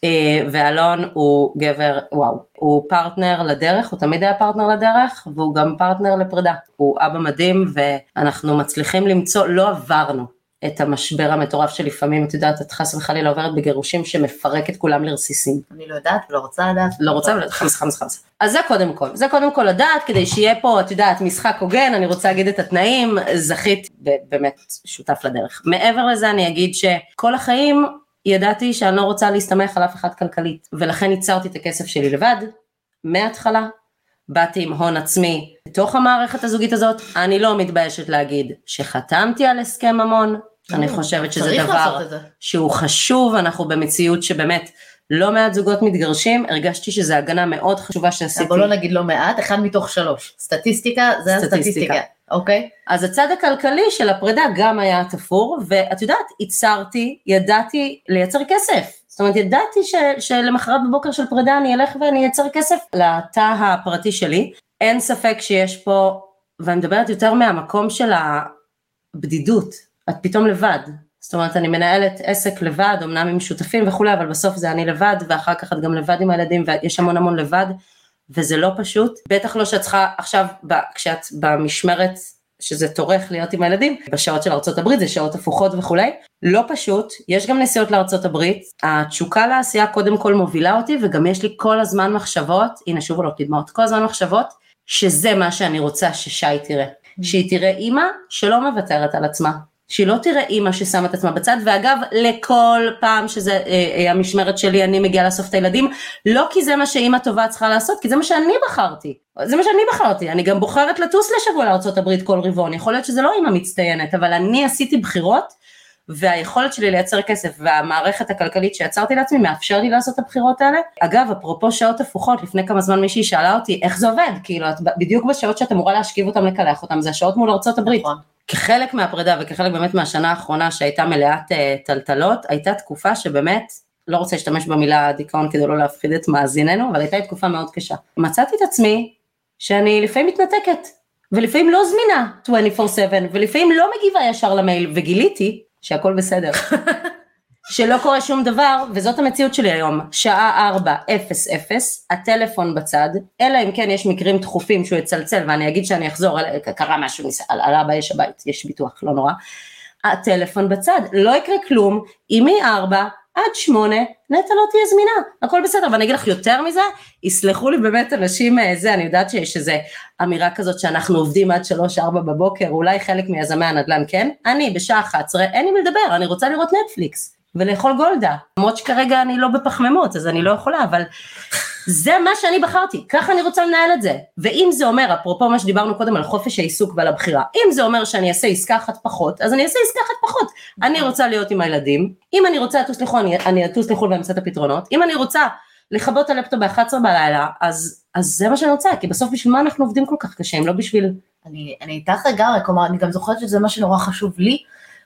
אה, ואלון הוא גבר, וואו, הוא פרטנר לדרך, הוא תמיד היה פרטנר לדרך, והוא גם פרטנר לפרידה. הוא אבא מדהים, ואנחנו מצליחים למצוא, לא עברנו את המשבר המטורף שלפעמים, את יודעת, את חס וחלילה עוברת בגירושים שמפרק את כולם לרסיסים. אני לא יודעת ולא רוצה לדעת. לא רוצה, אבל חמסה חמסה חמסה. אז זה קודם כל, זה קודם כל לדעת, כדי שיהיה פה, את יודעת, משחק הוגן, אני רוצה להגיד את התנאים, זכית באמת שותף לדרך. מעבר לזה אני אגיד שכל החיים ידעתי שאני לא רוצה להסתמך על אף אחד כלכלית, ולכן ייצרתי את הכסף שלי לבד, מההתחלה. באתי עם הון עצמי בתוך המערכת הזוגית הזאת, אני לא מתביישת להגיד שחתמתי על הסכם ממון, אני חושבת שזה דבר. שהוא חשוב, אנחנו במציאות שבאמת לא מעט זוגות מתגרשים, הרגשתי שזו הגנה מאוד חשובה שעשיתי. בוא לא נגיד לא מעט, אחד מתוך שלוש. סטטיסטיקה זה סטטיסטיקה. הסטטיסטיקה, אוקיי? אז הצד הכלכלי של הפרידה גם היה תפור, ואת יודעת, ייצרתי, ידעתי לייצר כסף. זאת אומרת, ידעתי ש, שלמחרת בבוקר של פרידה אני אלך ואני אייצר כסף לתא הפרטי שלי. אין ספק שיש פה, ואני מדברת יותר מהמקום של הבדידות, את פתאום לבד. זאת אומרת, אני מנהלת עסק לבד, אמנם עם שותפים וכולי, אבל בסוף זה אני לבד, ואחר כך את גם לבד עם הילדים, ויש המון המון לבד, וזה לא פשוט. בטח לא שאת צריכה עכשיו, כשאת במשמרת, שזה טורח להיות עם הילדים, בשעות של הברית, זה שעות הפוכות וכולי, לא פשוט, יש גם נסיעות הברית, התשוקה לעשייה קודם כל מובילה אותי, וגם יש לי כל הזמן מחשבות, הנה שוב עולות לי דמעות, כל הזמן מחשבות, שזה מה שאני רוצה ששי תראה. שהיא תראה אימא שלא מוותרת על עצמה, שהיא לא תראה אימא ששמה את עצמה בצד, ואגב, לכל פעם שזה אה, אה, המשמרת שלי, אני מגיעה לאסוף את הילדים, לא כי זה מה שאימא טובה צריכה לעשות, כי זה מה שאני בחרתי. זה מה שאני בחרתי, אני גם בוחרת לטוס לשבוע לארה"ב כל רבעון, יכול להיות שזה לא אימא מצטיינת, אבל אני עשיתי בחירות, והיכולת שלי לייצר כסף והמערכת הכלכלית שיצרתי לעצמי מאפשר לי לעשות את הבחירות האלה. אגב, אפרופו שעות הפוכות, לפני כמה זמן מישהי שאלה אותי איך זה עובד, כאילו את בדיוק בשעות שאת אמורה להשכיב אותם לקלח אותם, זה השעות מול ארצות הברית. כחלק מהפרידה וכחלק באמת מהשנה האחרונה שהייתה מלאת אה, טלטלות, הייתה תקופה שבאמת, לא רוצה להשתמש במילה דיכאון כדי לא להפחיד את מאזיננו, אבל הייתה תקופה מאוד קשה. מצאתי את עצמי שאני לפעמים מתנתקת, ולפעמים לא זמינה 24/7, ולפעמים לא מגיבה ישר למייל, וגיליתי שהכל בסדר. [laughs] שלא קורה שום דבר, וזאת המציאות שלי היום, שעה 4:00, הטלפון בצד, אלא אם כן יש מקרים דחופים שהוא יצלצל ואני אגיד שאני אחזור, קרה משהו, ניס- עלה באש הבית, יש ביטוח, לא נורא, הטלפון בצד, לא יקרה כלום, אם מ-4 עד 8 נטע לא תהיה זמינה, הכל בסדר, ואני אגיד לך יותר מזה, יסלחו לי באמת אנשים אה, זה, אני יודעת שיש איזו אמירה כזאת שאנחנו עובדים עד 3-4 בבוקר, אולי חלק מיזמי הנדל"ן כן, אני בשעה 11 אין לי מי לדבר, אני רוצה לראות נטפליקס. ולאכול גולדה, למרות שכרגע אני לא בפחמימות אז אני לא יכולה, אבל זה מה שאני בחרתי, ככה אני רוצה לנהל את זה. ואם זה אומר, אפרופו מה שדיברנו קודם על חופש העיסוק ועל הבחירה, אם זה אומר שאני אעשה עסקה אחת פחות, אז אני אעשה עסקה אחת פחות. אני רוצה להיות עם הילדים, אם אני רוצה לטוס לחו"ל, אני, אטוס לחו"ל ואמצא את הפתרונות, אם אני רוצה לכבות את הלפטופ ב-11 בלילה, אז, אז זה מה שאני רוצה, כי בסוף בשביל מה אנחנו עובדים כל כך קשה, אם לא בשביל... אני, אני איתך לגמרי, כלומר, אני גם זוכרת שזה מה שנורא חשוב לי,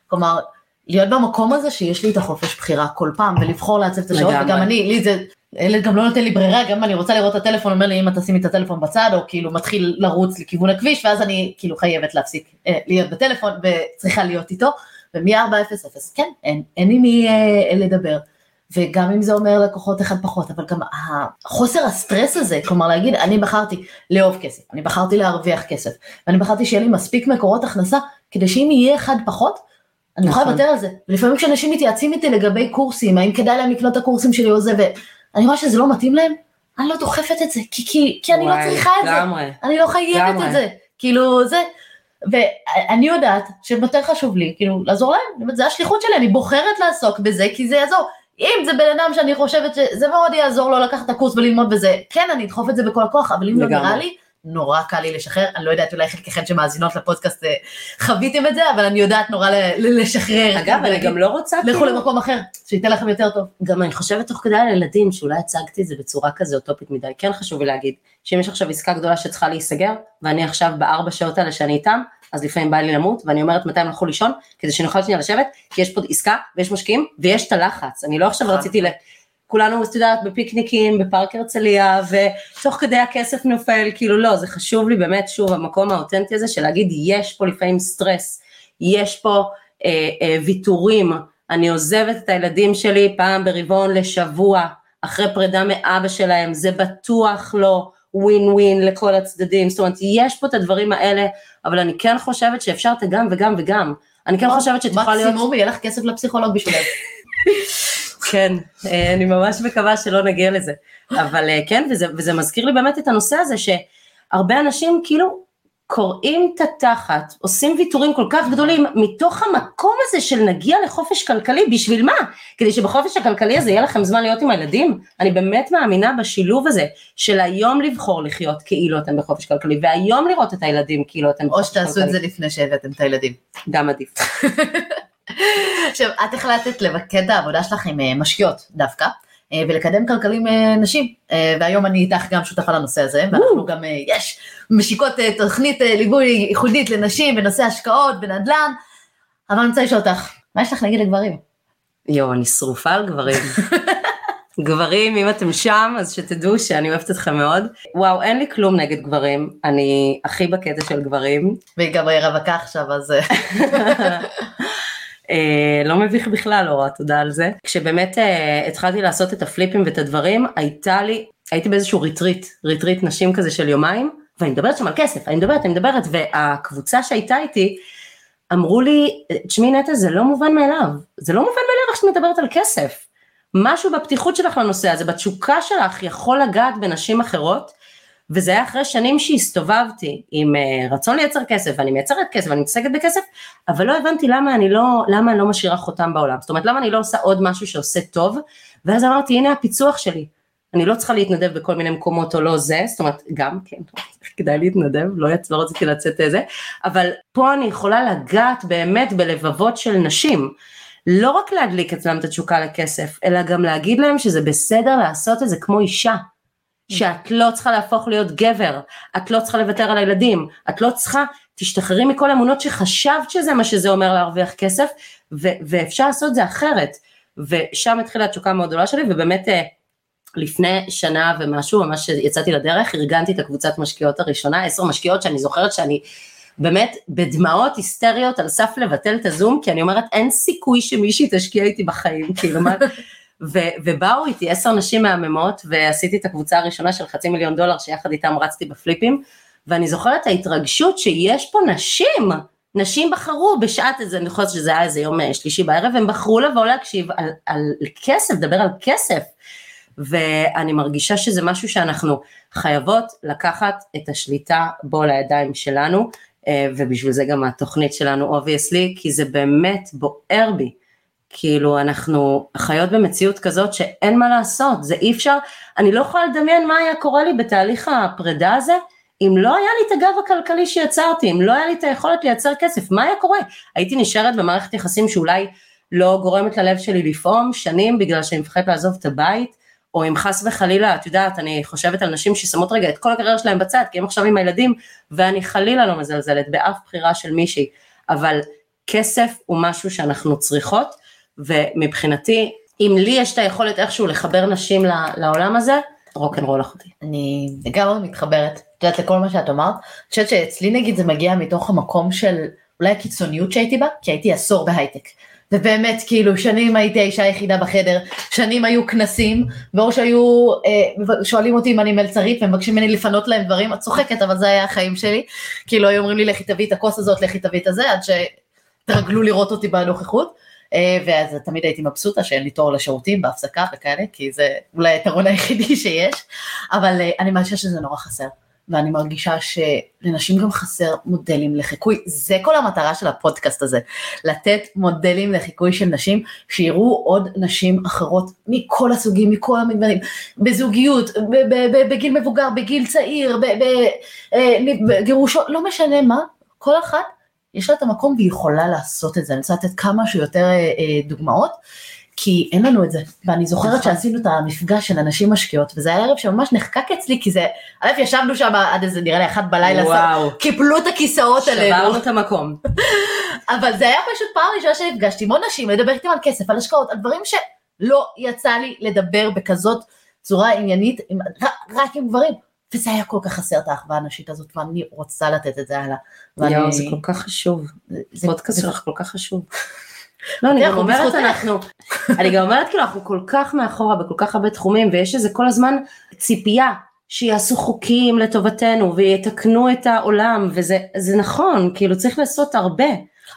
כלומר, להיות במקום הזה שיש לי את החופש בחירה כל פעם, ולבחור לעצב את השעות. וגם אני, לי זה, ילד גם לא נותן לי ברירה, גם אם אני רוצה לראות את הטלפון, אומר לי, אמא תשימי את הטלפון בצד, או כאילו מתחיל לרוץ לכיוון הכביש, ואז אני כאילו חייבת להפסיק אה, להיות בטלפון, וצריכה להיות איתו, ומ-4:00, כן, אין, אין עם מי אה, לדבר. וגם אם זה אומר לקוחות אחד פחות, אבל גם החוסר הסטרס הזה, כלומר להגיד, אני בחרתי לאהוב כסף, אני בחרתי להרוויח כסף, ואני בחרתי שיהיה לי מספיק מקורות הכנסה, כדי שאם יהיה אחד פחות, אני יכולה נכון. לוותר על זה. לפעמים כשאנשים מתייעצים איתי לגבי קורסים, האם כדאי להם לקנות את הקורסים שלי או זה, ואני רואה שזה לא מתאים להם, אני לא דוחפת את זה, כי, כי, כי אני לא וואי, צריכה את זה. לגמרי. אני לא חייבת לגמרי. את זה, כאילו זה, ואני יודעת שיותר חשוב לי, כאילו, לעזור להם, אומרת, זה השליחות שלי, אני בוחרת לעסוק בזה כי זה יעזור. אם זה בן אדם שאני חושבת שזה מאוד יעזור לו לקחת את הקורס וללמוד בזה, כן, אני אדחוף את זה בכל הכוח, אבל אם לא לגמרי. נראה לי, נורא קל לי לשחרר, אני לא יודעת, אולי חלקכן שמאזינות לפודקאסט אה, חוויתם את זה, אבל אני יודעת נורא לשחרר. אגב, אני גם לא רוצה, לכו כאילו- למקום אחר, שייתן לכם יותר טוב. גם אני חושבת תוך כדי על ילדים, שאולי הצגתי את זה בצורה כזה אוטופית מדי, כן חשוב לי להגיד, שאם יש עכשיו עסקה גדולה שצריכה להיסגר, ואני עכשיו בארבע שעות האלה שאני איתם, אז לפעמים בא לי למות, ואני אומרת מתי הם הלכו לישון, כדי שאני אוכל שנייה לשבת, כי יש פה עסקה, ויש משקיעים, ויש את הלחץ, אני לא עכשיו נכון. רציתי ל... כולנו, את יודעת, בפיקניקים, בפארק הרצליה, ותוך כדי הכסף נופל, כאילו לא, זה חשוב לי באמת, שוב, המקום האותנטי הזה של להגיד, יש פה לפעמים סטרס, יש פה אה, אה, ויתורים, אני עוזבת את הילדים שלי פעם ברבעון לשבוע, אחרי פרידה מאבא שלהם, זה בטוח לא ווין ווין לכל הצדדים, זאת אומרת, יש פה את הדברים האלה, אבל אני כן חושבת שאפשר את הגם וגם וגם. אני כן חושבת שתוכל להיות... מקסימום יהיה לך כסף לפסיכולוג בשבילך. [laughs] כן, אה, אני ממש מקווה שלא נגיע לזה. אבל אה, כן, וזה, וזה מזכיר לי באמת את הנושא הזה שהרבה אנשים כאילו קורעים את התחת, עושים ויתורים כל כך גדולים מתוך המקום הזה של נגיע לחופש כלכלי, בשביל מה? כדי שבחופש הכלכלי הזה יהיה לכם זמן להיות עם הילדים? אני באמת מאמינה בשילוב הזה של היום לבחור לחיות כאילו אתם בחופש כלכלי, והיום לראות את הילדים כאילו אתם או בחופש כלכלי. שתעשו את זה לפני שהבאתם את הילדים. גם עדיף. [laughs] עכשיו, את החלטת למקד את העבודה שלך עם אה, משקיעות דווקא, אה, ולקדם כלכלים אה, נשים, והיום אני איתך גם שותפה לנושא הזה, ואנחנו גם, יש, משיקות תוכנית ליווי ייחודית לנשים בנושא השקעות, בנדל"ן, אבל אני רוצה לשאול אותך, מה יש לך להגיד לגברים? יואו, אני שרופה על גברים. [laughs] גברים, אם אתם שם, אז שתדעו שאני אוהבת אתכם מאוד. וואו, אין לי כלום נגד גברים, אני הכי בקטע של גברים. והיא גם רווקה עכשיו, אז... [laughs] אה, לא מביך בכלל, אורה, תודה על זה. כשבאמת אה, התחלתי לעשות את הפליפים ואת הדברים, הייתה לי, הייתי באיזשהו ריטריט, ריטריט נשים כזה של יומיים, ואני מדברת שם על כסף, אני מדברת, אני מדברת, והקבוצה שהייתה איתי, אמרו לי, תשמעי נטע, זה לא מובן מאליו, זה לא מובן מאליו איך שאת מדברת על כסף. משהו בפתיחות שלך לנושא הזה, בתשוקה שלך, יכול לגעת בנשים אחרות, וזה היה אחרי שנים שהסתובבתי עם uh, רצון לייצר כסף, ואני מייצרת כסף, ואני מתעסקת בכסף, אבל לא הבנתי למה אני לא, למה אני לא משאירה חותם בעולם. זאת אומרת, למה אני לא עושה עוד משהו שעושה טוב, ואז אמרתי, הנה הפיצוח שלי. אני לא צריכה להתנדב בכל מיני מקומות או לא זה, זאת אומרת, גם כן, [laughs] כדאי להתנדב, לא, רציתי לצאת זה, אבל פה אני יכולה לגעת באמת בלבבות של נשים. לא רק להדליק אצלם את התשוקה לכסף, אלא גם להגיד להם שזה בסדר לעשות את זה כמו אישה. שאת לא צריכה להפוך להיות גבר, את לא צריכה לוותר על הילדים, את לא צריכה, תשתחררי מכל האמונות שחשבת שזה מה שזה אומר להרוויח כסף, ו- ואפשר לעשות את זה אחרת. ושם התחילה התשוקה המאוד גדולה שלי, ובאמת אה, לפני שנה ומשהו, ממש יצאתי לדרך, ארגנתי את הקבוצת משקיעות הראשונה, עשר משקיעות שאני זוכרת שאני באמת בדמעות היסטריות על סף לבטל את הזום, כי אני אומרת אין סיכוי שמישהי תשקיע איתי בחיים, כאילו מה, [laughs] ו- ובאו איתי עשר נשים מהממות, ועשיתי את הקבוצה הראשונה של חצי מיליון דולר, שיחד איתם רצתי בפליפים, ואני זוכרת את ההתרגשות שיש פה נשים, נשים בחרו בשעת איזה, אני חושבת שזה היה איזה יום אה, שלישי בערב, הם בחרו לבוא להקשיב על, על כסף, לדבר על כסף. ואני מרגישה שזה משהו שאנחנו חייבות לקחת את השליטה בו לידיים שלנו, אה, ובשביל זה גם התוכנית שלנו obviously, כי זה באמת בוער בי. כאילו אנחנו חיות במציאות כזאת שאין מה לעשות, זה אי אפשר, אני לא יכולה לדמיין מה היה קורה לי בתהליך הפרידה הזה, אם לא היה לי את הגב הכלכלי שיצרתי, אם לא היה לי את היכולת לייצר כסף, מה היה קורה? הייתי נשארת במערכת יחסים שאולי לא גורמת ללב שלי לפעום שנים בגלל שאני מפחדת לעזוב את הבית, או אם חס וחלילה, את יודעת, אני חושבת על נשים ששמות רגע את כל הקריירה שלהם בצד, כי הם עכשיו עם הילדים, ואני חלילה לא מזלזלת באף בחירה של מישהי, אבל כסף הוא משהו שאנחנו צריכות, ומבחינתי, אם לי יש את היכולת איכשהו לחבר נשים לעולם הזה, רוקנרול אחותי. אני לגמרי מתחברת, את יודעת, לכל מה שאת אמרת. אני חושבת שאצלי נגיד זה מגיע מתוך המקום של אולי הקיצוניות שהייתי בה, כי הייתי עשור בהייטק. ובאמת כאילו שנים הייתי האישה היחידה בחדר, שנים היו כנסים, ואו שהיו אה, שואלים אותי אם אני מלצרית ומבקשים ממני לפנות להם דברים, את צוחקת אבל זה היה החיים שלי, כאילו היו אומרים לי לכי תביאי את הכוס הזאת, לכי תביאי את הזה, עד שתרגלו לראות אותי בנוכחות. אה, ואז תמיד הייתי מבסוטה שאין לי תור לשירותים בהפסקה וכאלה, כי זה אולי היתרון היחידי [laughs] שיש, אבל אה, אני מרגישה שזה נורא חסר. ואני מרגישה שלנשים גם חסר מודלים לחיקוי, זה כל המטרה של הפודקאסט הזה, לתת מודלים לחיקוי של נשים, שיראו עוד נשים אחרות מכל הסוגים, מכל המגוונים, בזוגיות, בגיל מבוגר, בגיל צעיר, בגירושו, לא משנה מה, כל אחת יש לה את המקום והיא יכולה לעשות את זה, אני רוצה לתת כמה שיותר אה, אה, דוגמאות, כי אין לנו את זה, ואני זוכרת נכון. שעשינו את המפגש של אנשים משקיעות, וזה היה ערב שממש נחקק אצלי, כי זה, א', ישבנו שם עד איזה נראה לי אחת בלילה, וואו. קיפלו את הכיסאות עלינו, שברנו את המקום. [laughs] אבל זה היה פשוט פעם ראשונה שנפגשתי עם עוד נשים, לדבר איתם על כסף, על השקעות, על דברים שלא יצא לי לדבר בכזאת צורה עניינית, עם, רק, רק עם גברים. וזה היה כל כך חסר את האחווה הנשית הזאת, ואני רוצה לתת את זה הלאה. ואני- יואו, זה כל כך חשוב. זה- פודקאסט זה- שלך כל כך חשוב. לא, אני גם אומרת. אנחנו, אני גם אומרת כאילו, אנחנו כל כך מאחורה בכל כך הרבה תחומים, ויש איזה כל הזמן ציפייה שיעשו חוקים לטובתנו, ויתקנו את העולם, וזה זה נכון, כאילו צריך לעשות הרבה,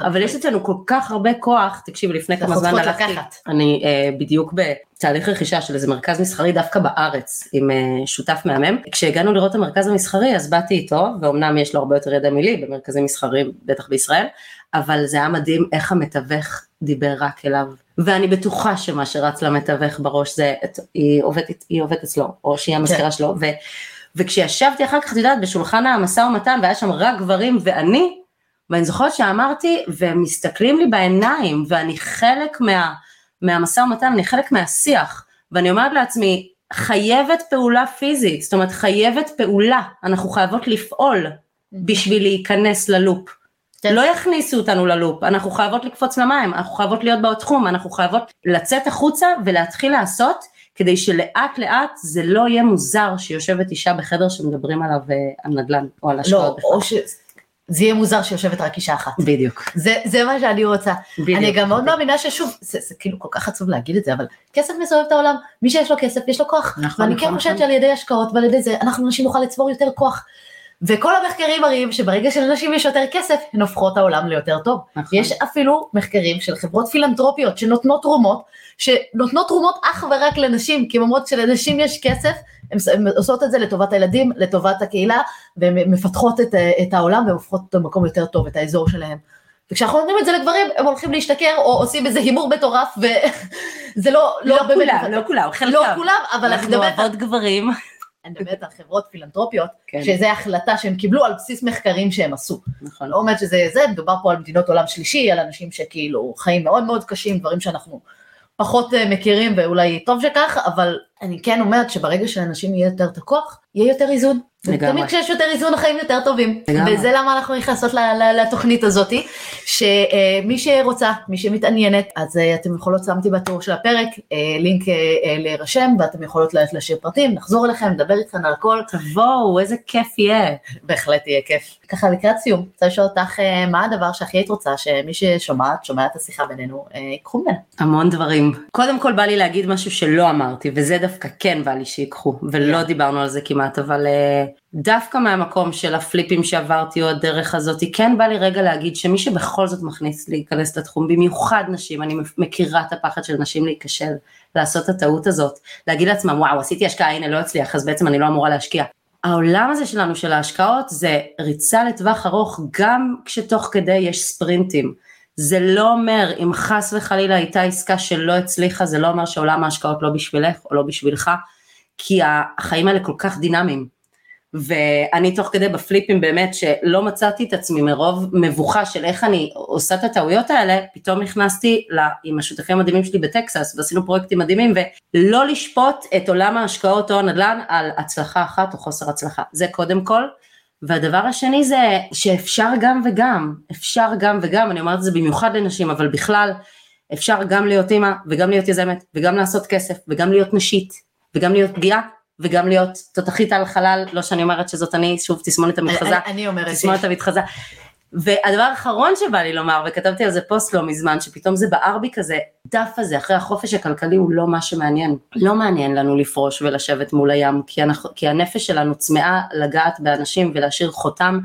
אבל יש אצלנו כל כך הרבה כוח, תקשיב, לפני כמה זמן הלכתי. אני אה, בדיוק בתהליך רכישה של איזה מרכז מסחרי דווקא בארץ, עם אה, שותף מהמם. כשהגענו לראות את המרכז המסחרי, אז באתי איתו, ואומנם יש לו הרבה יותר ידע מלי במרכזים מסחריים, בטח בישראל, אבל זה היה מדהים איך המתווך דיבר רק אליו. ואני בטוחה שמה שרץ למתווך בראש זה, היא, עובדת, היא עובדת אצלו, או שהיא המזכירה שלו, ו, וכשישבתי אחר כך, את יודעת, בשולחן המשא ומתן, והיה שם רק גברים ואני, ואני זוכרת שאמרתי, והם מסתכלים לי בעיניים, ואני חלק מה, מהמשא ומתן, אני חלק מהשיח, ואני אומרת לעצמי, חייבת פעולה פיזית, זאת אומרת חייבת פעולה, אנחנו חייבות לפעול בשביל להיכנס ללופ. כן. לא יכניסו אותנו ללופ, אנחנו חייבות לקפוץ למים, אנחנו חייבות להיות בתחום, אנחנו חייבות לצאת החוצה ולהתחיל לעשות, כדי שלאט לאט זה לא יהיה מוזר שיושבת אישה בחדר שמדברים עליו אה, על נדל"ן או על לא, השקעות בכלל. או שזה יהיה מוזר שיושבת רק אישה אחת. בדיוק. זה, זה מה שאני רוצה. בדיוק. אני גם מאוד מאמינה ששוב, זה, זה כאילו כל כך עצוב להגיד את זה, אבל כסף מסובב את העולם, מי שיש לו כסף יש לו כוח. נכון, ואני נכון, כן חושבת נכון. שעל ידי השקעות ועל ידי זה, אנחנו נשים נוכל לצבור יותר כוח. וכל המחקרים מראים שברגע שלנשים יש יותר כסף, הן הופכות את העולם ליותר טוב. נכון. יש אפילו מחקרים של חברות פילנטרופיות שנותנות תרומות, שנותנות תרומות אך ורק לנשים, כי הן אומרות שלנשים יש כסף, הן עושות את זה לטובת הילדים, לטובת הקהילה, והן מפתחות את, את העולם והן הופכות אותו למקום יותר טוב, את האזור שלהם. וכשאנחנו נותנים את זה לגברים, הם הולכים להשתכר או עושים איזה הימור מטורף, וזה [laughs] לא, לא באמת כולם, מפתח. לא כולם, חלקם. לא כולם, אבל אנחנו אוהבות גברים. אני מדברת על חברות פילנטרופיות, כן. שזה החלטה שהם קיבלו על בסיס מחקרים שהם עשו. נכון. לא אומרת שזה זה, מדובר פה על מדינות עולם שלישי, על אנשים שכאילו חיים מאוד מאוד קשים, דברים שאנחנו פחות אה, מכירים ואולי טוב שכך, אבל אני כן אומרת שברגע שלאנשים יהיה יותר את הכוח, יהיה יותר איזון. לגמרי. ותמיד כשיש יותר איזון החיים יותר טובים. לגמרי. וזה למה אנחנו נכנסות לתוכנית הזאתי, שמי שרוצה, מי שמתעניינת, אז אה, אתם יכולות, שמתי בטור של הפרק, אה, לינק אה, להירשם, ואתם יכולות להשאיר פרטים, נחזור אליכם, נדבר איתכם על הכל, תבואו, איזה כיף יהיה. בהחלט יהיה כיף. ככה לקראת סיום, רוצה לשאול אותך מה הדבר שהכי היית רוצה שמי ששומעת, שומע את השיחה בינינו, ייקחו ממנה. המון דברים. קודם כל בא לי להגיד משהו שלא אמרתי, וזה דווקא כן בא לי שיקחו, ולא דיברנו על זה כמעט, אבל דווקא מהמקום של הפליפים שעברתי או הדרך הזאת, כן בא לי רגע להגיד שמי שבכל זאת מכניס להיכנס לתחום, במיוחד נשים, אני מכירה את הפחד של נשים להיכשל, לעשות את הטעות הזאת, להגיד לעצמם וואו עשיתי השקעה הנה לא הצליח אז בעצם אני לא אמורה להשקיע. העולם הזה שלנו של ההשקעות זה ריצה לטווח ארוך גם כשתוך כדי יש ספרינטים. זה לא אומר אם חס וחלילה הייתה עסקה שלא הצליחה זה לא אומר שעולם ההשקעות לא בשבילך או לא בשבילך כי החיים האלה כל כך דינמיים. ואני תוך כדי בפליפים באמת שלא מצאתי את עצמי מרוב מבוכה של איך אני עושה את הטעויות האלה, פתאום נכנסתי לה, עם השותפים המדהימים שלי בטקסס ועשינו פרויקטים מדהימים ולא לשפוט את עולם ההשקעות או הנדל"ן על הצלחה אחת או חוסר הצלחה, זה קודם כל. והדבר השני זה שאפשר גם וגם, אפשר גם וגם, אני אומרת את זה במיוחד לנשים, אבל בכלל אפשר גם להיות אימא וגם להיות יזמת וגם לעשות כסף וגם להיות נשית וגם להיות פגיעה וגם להיות תותחית על חלל, לא שאני אומרת שזאת אני, שוב תסמונת המתחזה, אני- אומרת, תסמונת המתחזה. והדבר האחרון שבא לי לומר, וכתבתי על זה פוסט לא מזמן, שפתאום זה בער בי כזה, דף הזה אחרי החופש הכלכלי הוא לא מה שמעניין. לא מעניין לנו לפרוש ולשבת מול הים, כי, אנחנו, כי הנפש שלנו צמאה לגעת באנשים ולהשאיר חותם.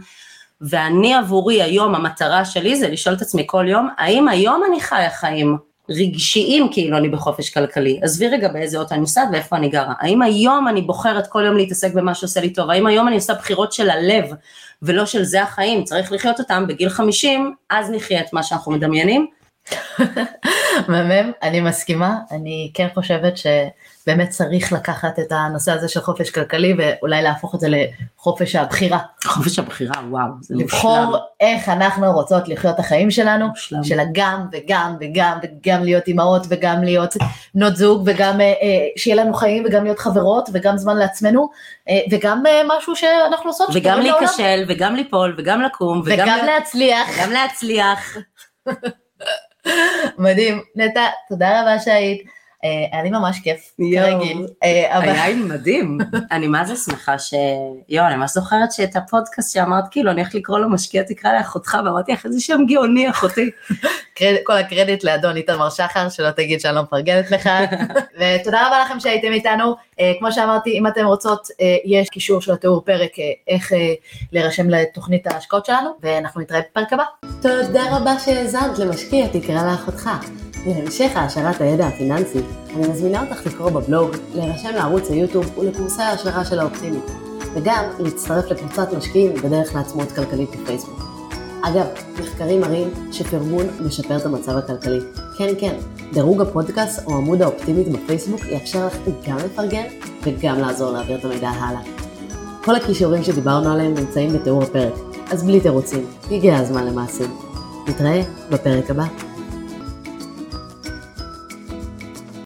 ואני עבורי היום, המטרה שלי זה לשאול את עצמי כל יום, האם היום אני חיה חיים רגשיים כאילו אני בחופש כלכלי, עזבי רגע באיזה אות אני נוסעת ואיפה אני גרה, האם היום אני בוחרת כל יום להתעסק במה שעושה לי טוב, האם היום אני עושה בחירות של הלב ולא של זה החיים, צריך לחיות אותם בגיל 50, אז נחיה את מה שאנחנו מדמיינים. [laughs] מהמם, אני מסכימה, אני כן חושבת שבאמת צריך לקחת את הנושא הזה של חופש כלכלי ואולי להפוך את זה לחופש הבחירה. חופש הבחירה, וואו, זה לבחור מושלם. איך אנחנו רוצות לחיות את החיים שלנו, מושלם. של הגם וגם וגם וגם להיות אימהות וגם להיות בנות זוג וגם אה, אה, שיהיה לנו חיים וגם להיות חברות וגם זמן לעצמנו אה, וגם אה, משהו שאנחנו עושות וגם. להיכשל, וגם ליפול, וגם לקום, וגם וגם להיות- להצליח. וגם להצליח. [laughs] מדהים. נטע, תודה רבה שהיית. אה, היה לי ממש כיף. כרגיל. אה, אבל- היה לי מדהים. [laughs] אני מה זה שמחה ש... יואו, אני ממש זוכרת שאת הפודקאסט שאמרת, כאילו, אני הולכת לקרוא לו משקיע תקרא לאחותך, ואמרתי לך, איזה שם גאוני, אחותי. [laughs] כל הקרדיט לאדון איתמר שחר, שלא תגיד שאני לא מפרגנת לך. [laughs] ותודה רבה לכם שהייתם איתנו. אה, כמו שאמרתי, אם אתם רוצות, אה, יש קישור של התיאור פרק, אה, איך אה, להירשם לתוכנית ההשקעות שלנו, ואנחנו נתראה בפרק הבא. תודה רבה שהאזנת למשקיע תקרא לאחותך. להמשך העשרת הידע הפיננסי, אני מזמינה אותך לקרוא בבלוג, להירשם לערוץ היוטיוב ולקורסי ההשערה של האופטימית, וגם להצטרף לקבוצת משקיעים בדרך לעצמאות כלכלית בפייסבוק. אגב, מחקרים מראים שפרגון משפר את המצב הכלכלי. כן, כן, דירוג הפודקאסט או עמוד האופטימית בפייסבוק יאפשר לך גם לפרגן וגם לעזור להעביר את המידע הלאה. כל הכישורים שדיברנו עליהם נמצאים בתיאור הפרק, אז בלי תירוצים, הגיע הזמן למעשים. נתראה בפרק הבא.